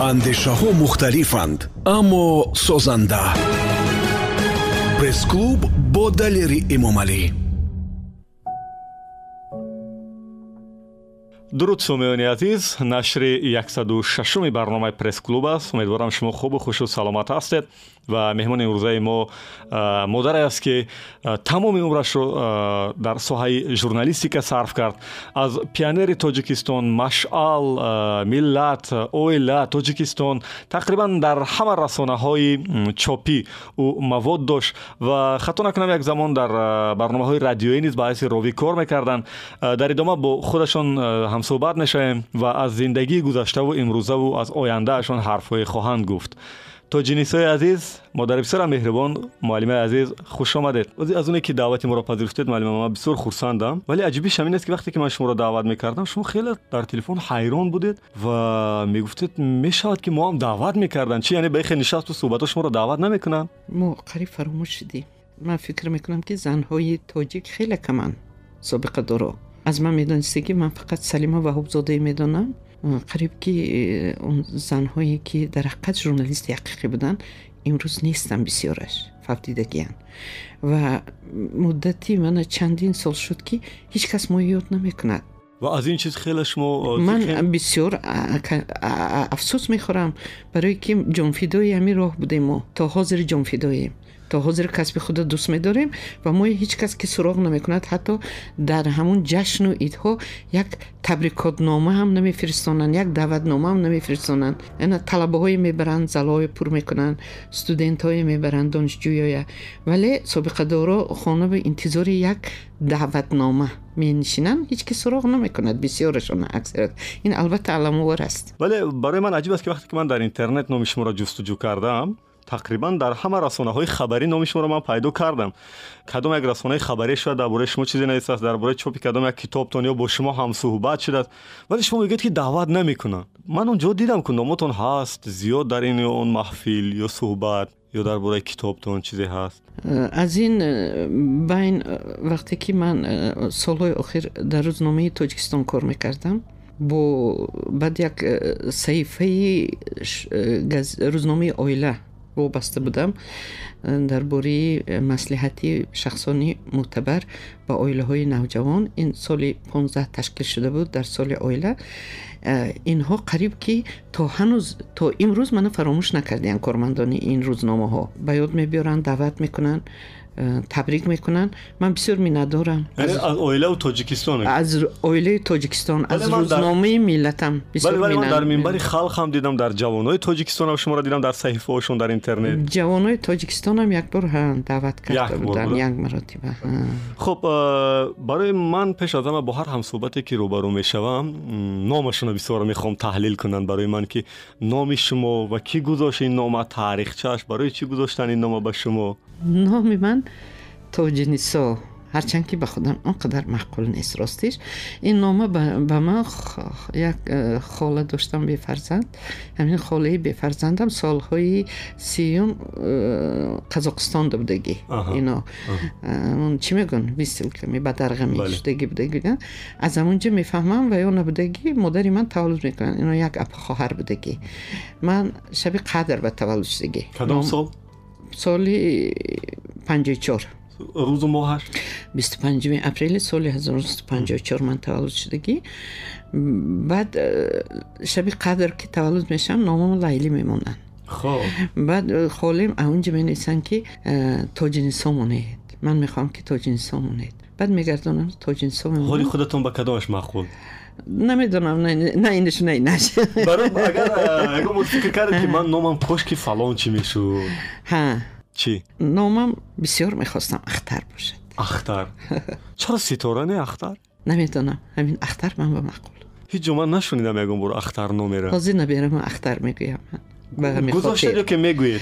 андешаҳо мухталифанд аммо созанда. Пресс-клуб бо далери эмомалӣ. Дуруд сомиёни азиз нашри 16 барномаи пресс-клуб аст. Умедворам шумо хубу хушу саломат ҳастед ва меҳмони имрӯзаи мо модаре аст ки тамоми умрашро дар соҳаи журналистика сарф кард. Аз пионери тоҷикистон машъал миллат оила тоҷикистон тақрибан дар ҳама расонаҳои чопӣ ӯ мавод дошт ва хато накунам як замон дар барномаҳои радиоӣ низ ба ҳайси ровӣ кор мекарданд. Дар идома бо худашон ҳамсӯҳбат мешавем ва аз зиндагии гузаштаву имрӯзаву аз ояндаашон ҳарфҳое хоҳанд гуфт тоҷинисои азиз модари писарам меҳрибон муаллимаи азиз хуш омадед аз оне ки даъвати моро пазируфтед муаллима ман бисёр хурсандам вале аҷибиш ҳамин аст ки вақте ки ман шуморо даъват мекардам шумо хеле дар телефон ҳайрон будед ва мегуфтед мешавад ки моам даъват мекарданд чи яъне ба ихе нишасту суҳбатҳо шуморо даъват намекунанд мо қариб фаромӯш шудем ман фикр мекунам ки занҳои тоҷик хеле каманд собиқадоро аз ман медонистагӣ ман фақат салима ваҳобзодаи медонам қариб ки он занҳое ки дар ҳақиқат журналисти ҳақиқӣ буданд имрӯз нестанд бисёраш фавдидагиянд ва муддати мана чандин сол шуд ки ҳеҷ кас мо ёд намекунад. Ва аз ин чиз хеле шумо ман бисёр афсӯс мехӯрам барое ки ҷонфидои ҳамин роҳ будем мо то ҳозир ҷонфидоем تو حاضر کسب خود دوست میداریم و ما هیچ کس که سراغ نمی‌کند حتی در همون جشن و ایدها یک تبریکات نامه هم نمیفرستانند یک دعوت نامه هم نمیفرستانند. اینا طلبه های می‌برند زلوی پر می‌کنند استودنت های می‌برند دانشجوی ولی سابقه دارا خونه به انتظار یک دعوت نامه می نشینن هیچ که سراغ نمی‌کند بسیارشون اکثرت. این البته علموار است. ولی برای من عجیب است که وقتی که من در اینترنت نام شما را جستجو کردم тақрибан дар ҳама расонаҳои хабарӣ номи шуморо ман пайдо кардам кадом як расонаи хабарӣ шояд дар бораи шумо чизе нависааст дар бораи чопи кадом як китобтон ё бо шумо ҳамсӯҳбат шудааст вале шумо мегӯед ки даъват намекунанд ман он ҷо дидам ки номотон ҳаст зиёд дар ин он маҳфил ё суҳбат ё дар бораи китобтон чизе ҳаст аз ин байн вақте ки ман солҳои охир дар рӯзномаи тоҷикистон кор мекардам бо баъд як саҳифаи рӯзномаи оила вобаста будам э, дар бораи э, маслиҳати шахсони мӯътабар ба оилаҳои навҷавон ин соли 15 ташкил шуда буд дар соли оила э, инҳо қариб ки то ҳанӯз то имрӯз мана фаромӯш накардиянд кормандони ин рӯзномаҳо ба ёд мебиёранд даъват мекунанд تبریک می‌کنن من بسیار میندارم از اویله و تاجیکستان از اویله تاجیکستان از روزنامه در... ملتم بسیار ولی, من در منبر خلق هم دیدم در جوانای تاجیکستان هم شما را دیدم در صحیفه هاشون در اینترنت جوانای تاجیکستان هم یک بار هم دعوت کرده بودن یک مرتبه خب برای من پیش از همه با هر هم صحبتی که روبرو می‌شوم نامشون بسیار می‌خوام تحلیل کنن برای من که نام شما و کی گذاشت این نام تاریخچه‌اش برای چی گذاشتن این نام به شما номи ман тоҷинисо ҳарчанд ки ба худам он қадар маъқул нест ростиш ин нома ба ман як э, хола доштам бефарзанд ҳамин холаи бефарзандам солҳои сиюм э, қазоқистонда будагӣ ино э, чӣ мегӯн висилками ба дарғами шудагӣ будагӣ аз ҳамунҷо мефаҳмам ва ё набудагӣ модари ман таваллуд мекунанд ино як апахоҳар будагӣ ман шаби қадр ба таваллуд шудагӣ кадом сол Соли панҷои чор рӯзу моҳаш? бисту панҷуми апрели соли ҳазору панҷои чор ман таваллуд шудагӣ. Баъд э, шаби қадр ки таваллуд мешавам номам лайлӣ мемонанд. Баъд э, холем аунҷа менависанд ки э, тоҷинисо монед. Ман мехоҳам ки тоҷинисо монед بعد میگردونن تاجینسا میمونن حالی خودتون با کدامش مخبول نمی‌دونم نه اینش نه اینش برای اگر اگر من فکر که من نومم کشکی فلان چی میشو ها چی نومم بسیار می‌خواستم اختر باشد اختر چرا ستاره نه اختر نمی‌دونم همین اختر من با مقبول هیچ جمعه نشونیدم اگر برو اختر نمیره حاضی نبیرم اختر می‌گویم من گذاشته که می‌گوید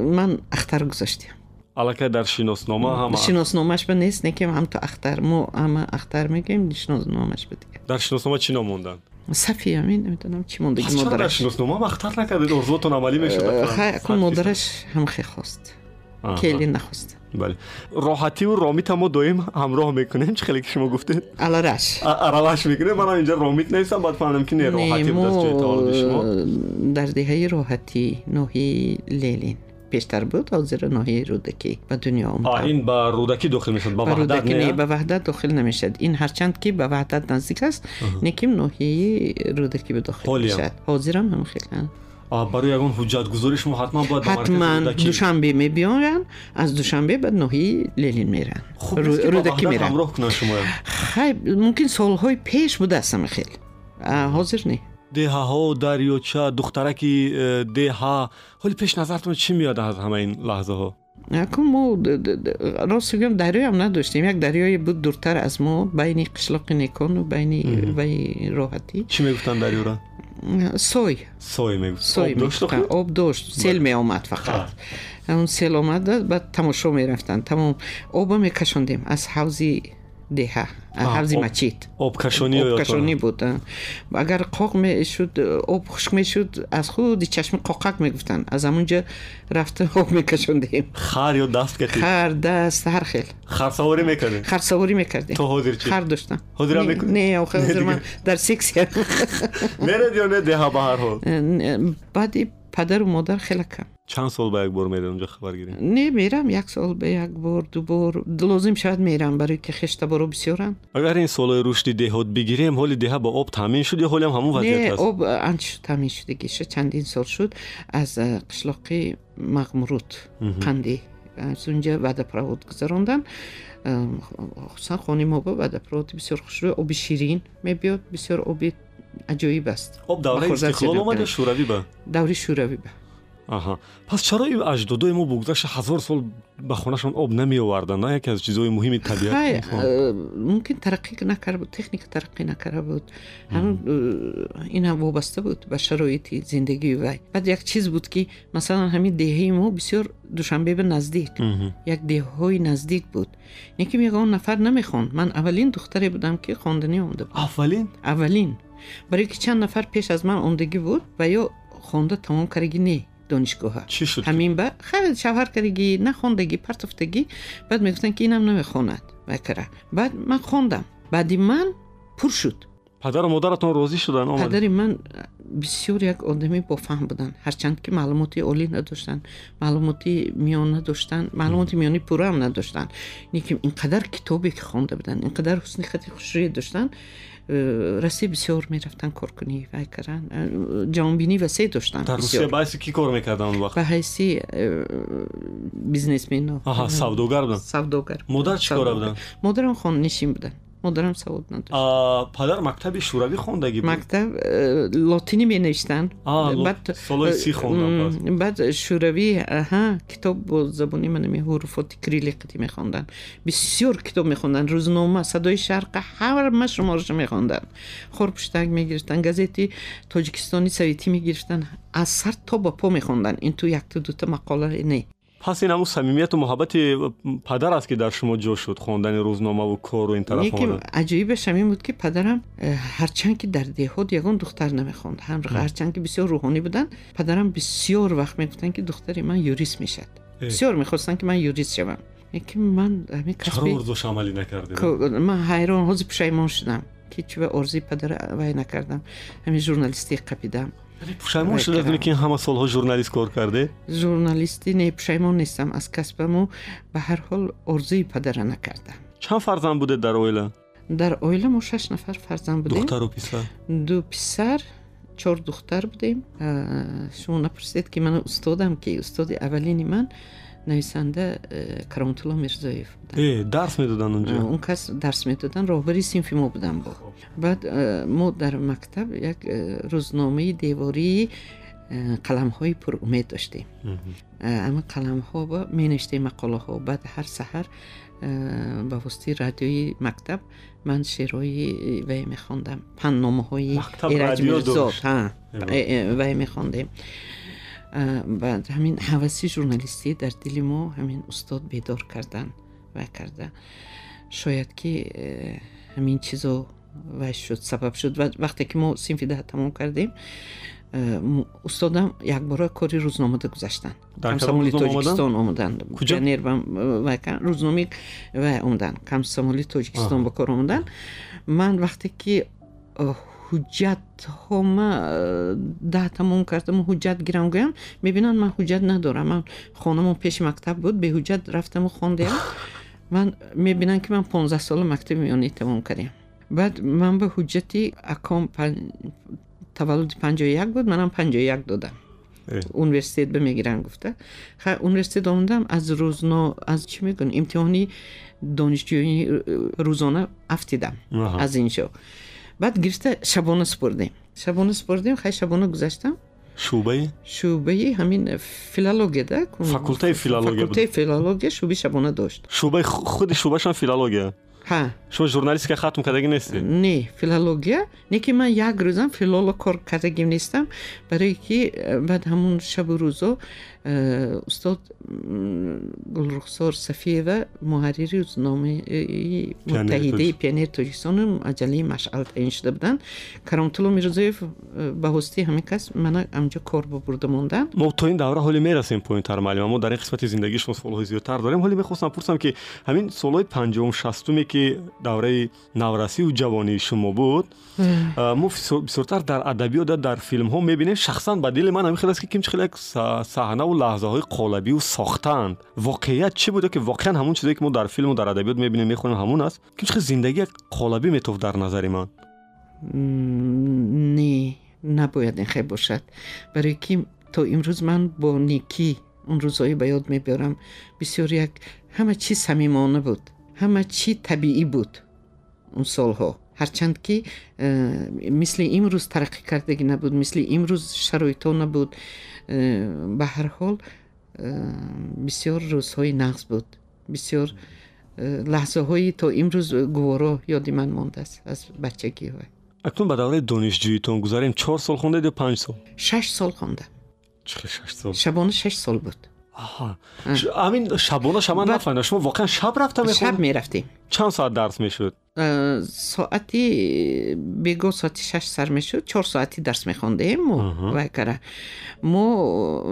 من اختر گذاشتیم علاکه در شناسنامه هم به نیست نکیم هم تو اختر مو هم اختر میگیم شناسنامهش به دیگه در شناسنامه چی نموندن صفی همین نمی‌دونم چی مونده که مادرش در شناسنامه هم اختر نکردید ارزوتون عملی می‌شد خیلی کن مادرش هم خیلی خواست کلی نخواست بله راحتی و رامیت هم دویم هم راه می‌کنیم چه خیلی که شما گفته؟ الارش الارش می‌کنه من اینجا رامیت نیستم بعد فهمیدم که نه راحتی بود از جای تعارض شما در دهه راحتی نوحی لیلین پیشتر بود از زیر ناحیه رودکی و دنیا اومد. این با رودکی داخل می‌شد با وحدت نه؟ به وحدت داخل نمی‌شد. این هرچند که به وحدت نزدیک است نکیم ناحیه رودکی به داخل می‌شد حاضر هم هم خیلی. برای اون حجت گزاریش ما حتما باید حتما دوشنبه می بیان از دوشنبه به نوحی لیلین میرن. خب رودکی میرن. همراه کنن شما. خیلی ممکن سالهای پیش بوده است خیلی. حاضر نه деҳаҳо дарёча духтараки э, деҳа. Ҳоли пешназартон чӣ меояд аз ҳама ин лаҳзаҳо? Якун мо рост гӯям дарёям надоштем. Як дарёе буд дуртар аз мо байни қишлоқи некону байни ваи роҳатӣ. Чӣ мегуфтанд дарёра сой сой мегуфтанд. Об дошт. Сел меомад фақат. Он сел омада баъд тамошо мерафтанд. Тамом оба мекашондем аз ҳавзи دیه حفظی مچید آب کشونی بود. اگر قاق می‌شد آب خشک می‌شد از خود چشم می می‌گفتن. از همونجا رفته آب میکشوندیم. خر یا دست کردیم خر دست هر خیل. خر سواری می‌کردیم خر سواری می‌کردیم. تو حاضر چی؟ خر داشتم. حاضر هم نه او حاضر من در سیکس. کردم نرد یا نه دیه به هر حال. بعدی پدر و مادر خیلی کم. Чанд сол ба як бор мерам ҷо хабар гирем? Не мерам як сол ба як бор ду бор. Лозим шавад мерам барои ки хештаборо бисёранд. Агар ин солҳои рушди деҳот бигирем ҳоли деҳа ба об таъмин шуд ё ҳолиам ҳамун вазъият аст? об анча таъмин шудагиша чандин сол шуд аз қишлоқи мағмурут қанди аз унҷа ваъдапровод гузаронданд хусусан хони мо ба ваъдапроводи бисёр хушрӯй оби ширин мебиёд. Бисёр оби аҷоиб аст. Об давраи истиқлол омада шӯравӣ ба? Даври шӯравӣ ба аҳа. Пас чаро аҷдодои мо бо гузашти ҳазор сол ба хонашон об намеоварданд на яке аз чизҳои муҳими табиат э, мумкин тараққӣ накарда буд техника тараққӣ накарда буд. Ҳамн э, инам вобаста буд ба шароити зиндагии вай. Баъд як чиз буд ки масалан ҳамин деҳаи мо бисёр душанбе ба наздик. Як деҳаҳои наздик буд. Лекин ягон нафар намехонд. Ман аввалин духтаре будам ки хонданӣ онда буд аввалин? Аввалин. Барои ки чанд нафар пеш аз ман ондагӣ буд ва ё хонда тамом кардаги не دانشگاه ها چی شد؟ همین با خیلی شوهر کردگی نخوندگی پرتفتگی بعد می‌گفتن که اینم نمی‌خوند بکره بعد من خوندم. بعدی من پر شد. پدر و مادرتون راضی شدن؟ آمد پدر من بسیار یک آدمی با فهم بودن. هرچند که معلوماتی عالی نداشتن معلوماتی میان نداشتن معلوماتی میانی پوره هم نداشتن. اینکه اینقدر کتابی که خونده بودن اینقدر حسن خط خوشی داشتن. Расӣ бисёр мерафтанд коркунӣ вай кардан э, ҷавонбинӣ васеъ доштанд ба ҳайси кӣ кор мекарданд вақт? Ба ҳайси э, бизнесмено савдогар буданд? Савдогар модар чӣ кора буданд? Модарам хонанишин буданд مادرم سواد نداشت پدر مکتب شوروی خوندگی بود. مکتب لاتینی می نوشتن. بعد سالای سی خوندم بعد. شوروی ها کتاب با زبانی من می حروفات کریل قدی می خوندن. بسیار کتاب می خوندن. روزنامه صدای شرق هر مش ما رو می خوندن. خورپشتنگ می گرفتن. گازتی تاجکستانی سویتی می گرفتن. از سر تا با پا می خوندن. این تو یک تو دو مقاله نه پس این همون صمیمیت و محبت پدر است که در شما جو شد خواندن روزنامه و کار و این طرف یکی عجیب همین بود که پدرم هرچند که در دهات یگان دختر نمی‌خوند هم هرچند که بسیار روحانی بودن پدرم بسیار وقت می‌گفتن که دختری من یوریس می‌شد. بسیار می‌خواستن که من یوریس شوم. یکی من همین کسبی چرا عملی نکردید من حیران حاضر پشیمان شدم. که چه ارزی پدر وای نکردم. همین ژورنالیستی قپیدم. пушаймон шудед ки ҳама солҳо журналист кор карде журналистӣ не пушаймон нестам аз касбаму ба ҳар ҳол орзуи падара накардам чанд фарзанд будед дар оила дар оила мо шаш нафар фарзанд будем духтару писар ду писар чор духтар будем шумо напурсед ки ман устодам ки устоди аввалини ман нависанда э, кароматулло мирзоев э, дарс медоданд унҷо он кас дарс медоданд роҳбари синфи мо буданд бо баъд э, мо дар мактаб як рӯзномаи девории қаламҳои пурумед доштем ама қаламҳо менавиштем мақолаҳо баъд ҳар саҳар ба воситаи радиои мактаб ман шеърҳои вай мехондам панномаҳои эраҷмирзод вай мехондем баъд ҳамин ҳаваси журналистӣ дар дили мо ҳамин устод бедор кардан ва карда. Шояд ки э, ҳамин чизо вай шуд сабаб шуд. Вақте ки мо синфи даҳ тамом кардем устодам якбора кори рӯзномада гузаштанд рӯзнома тоҷикистон омаданд ка- рӯзноми омаданд камсомоли тоҷикистон ба кор омаданд ман вақте ки э, ҳуҷҷатҳо ма э, да тамом кардам ҳуҷҷат гирам гӯям мебинанд ман ҳуҷҷат надорам. Ман хонамон пеши мактаб буд беҳуҷҷат рафтаму хондем. Ман мебинанд ки ман 15 сола мактаби миёнӣ тамом кардем баъд ман ба ҳуҷҷати аком пан- таваллуди 51 буд манам 51 додам. Э. университет бимегиранд гуфта. Ха университет омадам аз рӯзно аз чӣ мегӯн имтиҳони донишҷӯии э, рӯзона афтидам. Аз инҷо بعد گرفته شبانه سپردیم. شبانه سپردیم خیلی شبانه گذاشتم شعبه؟ شعبه همین فیلالوگه ده فاکولته فیلالوگه فاکولته فیلالوگه شعبه شبانه داشت. شعبه خود شعبهشان فیلالوگه؟ ها. شما ژورنالیستیکا ختم کردگی نیستی؟ نه فیلالوگیا نه که من یک روزم فیلولوگ کار کردگی نیستم. برای که بعد همون شب و روزا устод м, гулрухсор сафиева муҳаррири рӯзномаи муттаҳидаи пионери тоҷикистону аҷалаи машъал таъин шуда буданд. Кароматулло мирзоев э, ба воситаи ҳамин кас мана амҷо кор бубурда монданд. Мо то ин давра ҳоле мерасем поинтар маълима мо дар ин қисмати зиндагии шумо суолҳои зиёдтар дорем. Ҳоле мехостам пурсам ки ҳамин солҳои панҷум шастуме ки давраи наврасиву ҷавонии шумо буд а, мо бисёр- бисёртар дар адабиёт дар филмҳо мебинем. Шахсан ба дили ман ҳамин хел аст ки кимчи хеле як са- саҳнаву лаҳзаҳои қолабию сохтаанд воқеият чӣ буда ки воқеан ҳамун чизе ки мо дар филму дар адабиёт мебинем мехонем ҳамун аст кимчи хел зиндагӣ як қолабӣ метофт дар назари ман М, не набояд ин хел бошад барое ки то имрӯз ман бо некӣ он рӯзҳои ба ёд мебиёрам бисёр як ҳама чӣ самимона буд ҳама чӣ табиӣ буд он солҳо هرچند که مثل امروز ترقی کردگی نبود مثل امروز شرایط نبود. به هر حال بسیار روزهای نقص بود. بسیار لحظه هایی تا امروز گوارا یادی مونده است از بچگی های اکنون به دوره دانشجوییتون گذاریم چهار سال خوندید یا پنج سال؟ شش سال خوندم چه شش سال؟ شبانه شش سال بود. Ҳамин шабона шама нафаҳмидам шумо воқеан шаб рафта шаб мехонд мерафтем чанд соат дарс мешуд? Э, соати бегоҳ соати шаш сар мешуд. Чор соати дарс мехондем мо. Аҳа. вай кара. Мо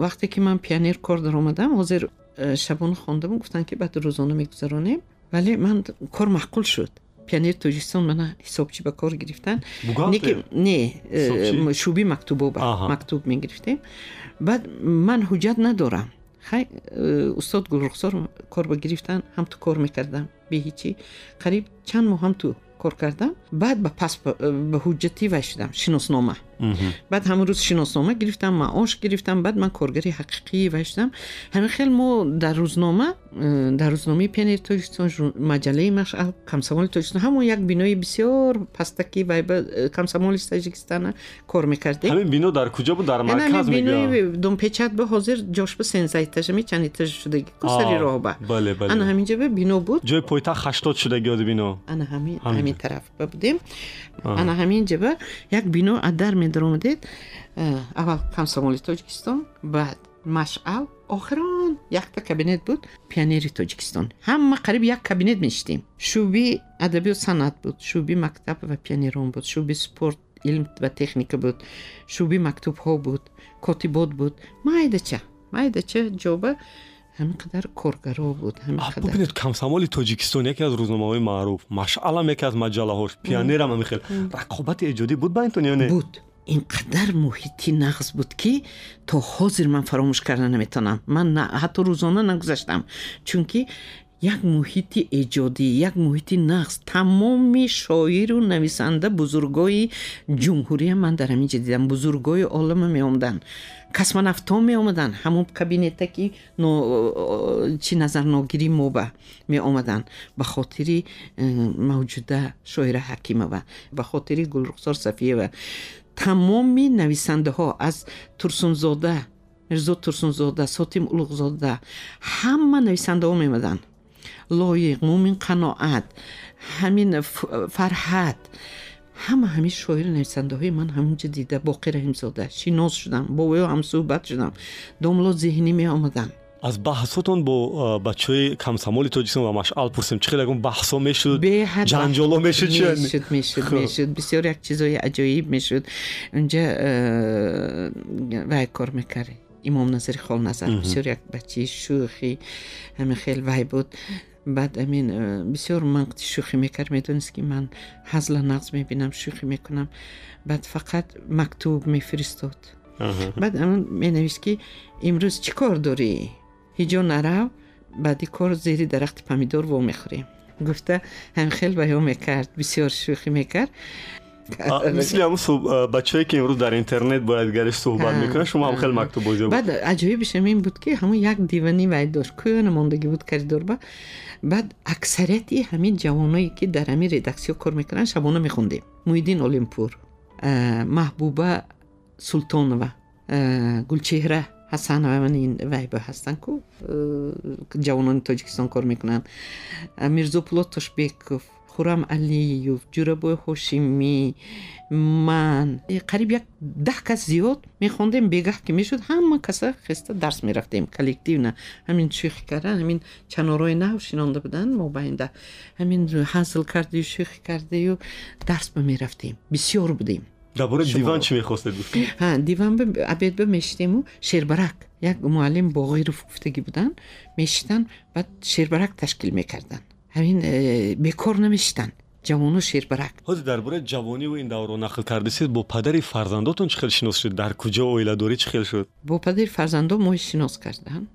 вақте ки ман пионер кор даромадам ҳозир э, шабона хондам гуфтанд ки баъд рӯзона мегузаронем. Вале ман кор маъқул шуд. Пионер тоҷикистон мана ҳисобчӣ ба кор гирифтан. Не э, шӯъби мактубо ба Аҳа. мактуб мегирифтем. Баъд ман ҳуҷҷат надорам устод гулрухсор кор ба гирифтан ҳам ту кор мекардам беҳичӣ қариб чанд моҳ ҳам ту кор кардам баъд ба пас ба ҳуҷҷати вай шудам шиноснома. Баъд ҳамон рӯз шиноснома гирифтам маош гирифтам баъд ман коргари ҳақиқии вай шудам ҳамин хел мо дар рӯзнома э, дар рӯзномаи пионери тоҷикистон маҷалаи машъал камсомоли тоҷикистон ҳамон як бинои бисёр пастаки вай ба э, камсомоли таҷикистона кор мекардем. Ҳамин бино дар куҷо буд дар марказ бинои домпечат ба ҳозир ҷошба сенза этажами чанд этажа шудаги кусари роҳ ба. бале ана ҳаминҷа ба бино буд. Ҷои пойтахт ҳаштод шудагӣ ёди бино ана ҳамин тараф ба будем. Ана ҳамин ҷаба як бино аз дар медаромадед э, аввал камсомоли тоҷикистон баъд машъал охирон якта кабинет буд пионери тоҷикистон. Ҳама қариб як кабинет мешитем шӯъби адабиёт санъат буд шӯъби мактаб ва пионерон буд шӯъби спорт илм ва техника буд шӯъби мактубҳо буд котибот буд. Майдача майдача ҷоба ҳамин қадар коргаро буд бубинед камсомоли тоҷикистон яке аз рӯзномаҳои маъруф машъалам яке аз маҷаллаҳош пионерам ҳамин хел рақобати эҷодӣ буд ба интон ё не? Буд инқадар муҳити нағз буд ки то ҳозир ман фаромӯш карда наметавонам ман ҳатто рӯзона нагузаштам чунки як муҳити эҷодӣ як муҳити нағз тамоми шоиру нависанда бузургои ҷумҳурия ман дар ҳамин ҷа дидам. Бузургои олама меомаданд космонавтҳо меомаданд ҳамон кабинета ки чӣ назарногирӣ моба меомаданд ба хотири э, мавҷуда шоира ҳакимова ба хотири гулрухсор сафиева тамоми нависандаҳо аз турсунзода мирзо турсунзода сотим улуғзода ҳама нависандаҳо меомаданд лоиқ мумин қаноат ҳамин фарҳат. Ҳама ҳамин шоири нависандаҳои ман ҳаминҷа дида боқӣ раҳимзода. Шинос шудам бо ӯ ҳамсӯҳбат шудам. Домло зеҳнӣ меомаданд аз баҳсотон бо бачаҳои камсамоли тоҷикистон ва машъал пурсем чӣ хел ягон баҳсо мешуд ҷанҷоло мешуд мешуд мешуд мешуд. Бисёр як чизҳои аҷоиб мешуд. Унҷа вай кор мекард имом назари холназар бисёр як бачаи шӯхи ҳамин хел вай буд. Баъд амин бисёр ман шӯхӣ мекард медонист ки ман ҳазла нағз мебинам шӯхӣ мекунам. Баъд фақат мактуб мефиристод. Баъд менавист ки имрӯз чӣ кор дорӣ ҳиҷо нарав баъди кор зери дарахти помидор вомехӯрем гуфта ҳамхел баё мекард бисёр шӯхӣ мекард. Мисли ҳамн бачае ки имрӯз дар интернет бояд гариш суҳбат мекунад шумо ҳам хел мактуб бозӣ баъд аҷоибишам ин буд ки ҳамн як диванӣ вай дошт кӯёна мондагӣ буд коридорба баъд аксарияти ҳамин ҷавоное ки дар ҳамин редаксиё кор мекунанд шабона мехондем муҳиддин олимпур маҳбуба султонова гулчеҳра ҳасанова ин вайба ҳастанд ку ҷавонони тоҷикистон кор мекунанд. Мирзопулот тошбеков хуррам алиев ҷурабой ҳошимӣ ман. Қариб як даҳ кас зиёд мехондем бегаҳ ки мешуд ҳама каса хеста дарс мерафтем. Коллективна ҳамин шӯхӣ кардан ҳамин чанорҳои нав шинонда буданд мо байнда ҳамин ҳазл кардию шӯхӣ кардаю дарс ба мерафтем. Бисёр будем дар бораи диван чӣ мехостед ҳа диван абедба мешитему шербарак як муаллим боғируф гуфтагӣ буданд мешитанд баъд шербарак ташкил мекарданд ҳамин э, бекор намешитанд ҷавону шербарак ҳозир дар бораи ҷавониву ин даврро нақл кардасед бо падари фарзандотон чӣ хел шинос шуд дар куҷо оиладорӣ чӣ хел шуд бо падари фарзандо мо шинос карданд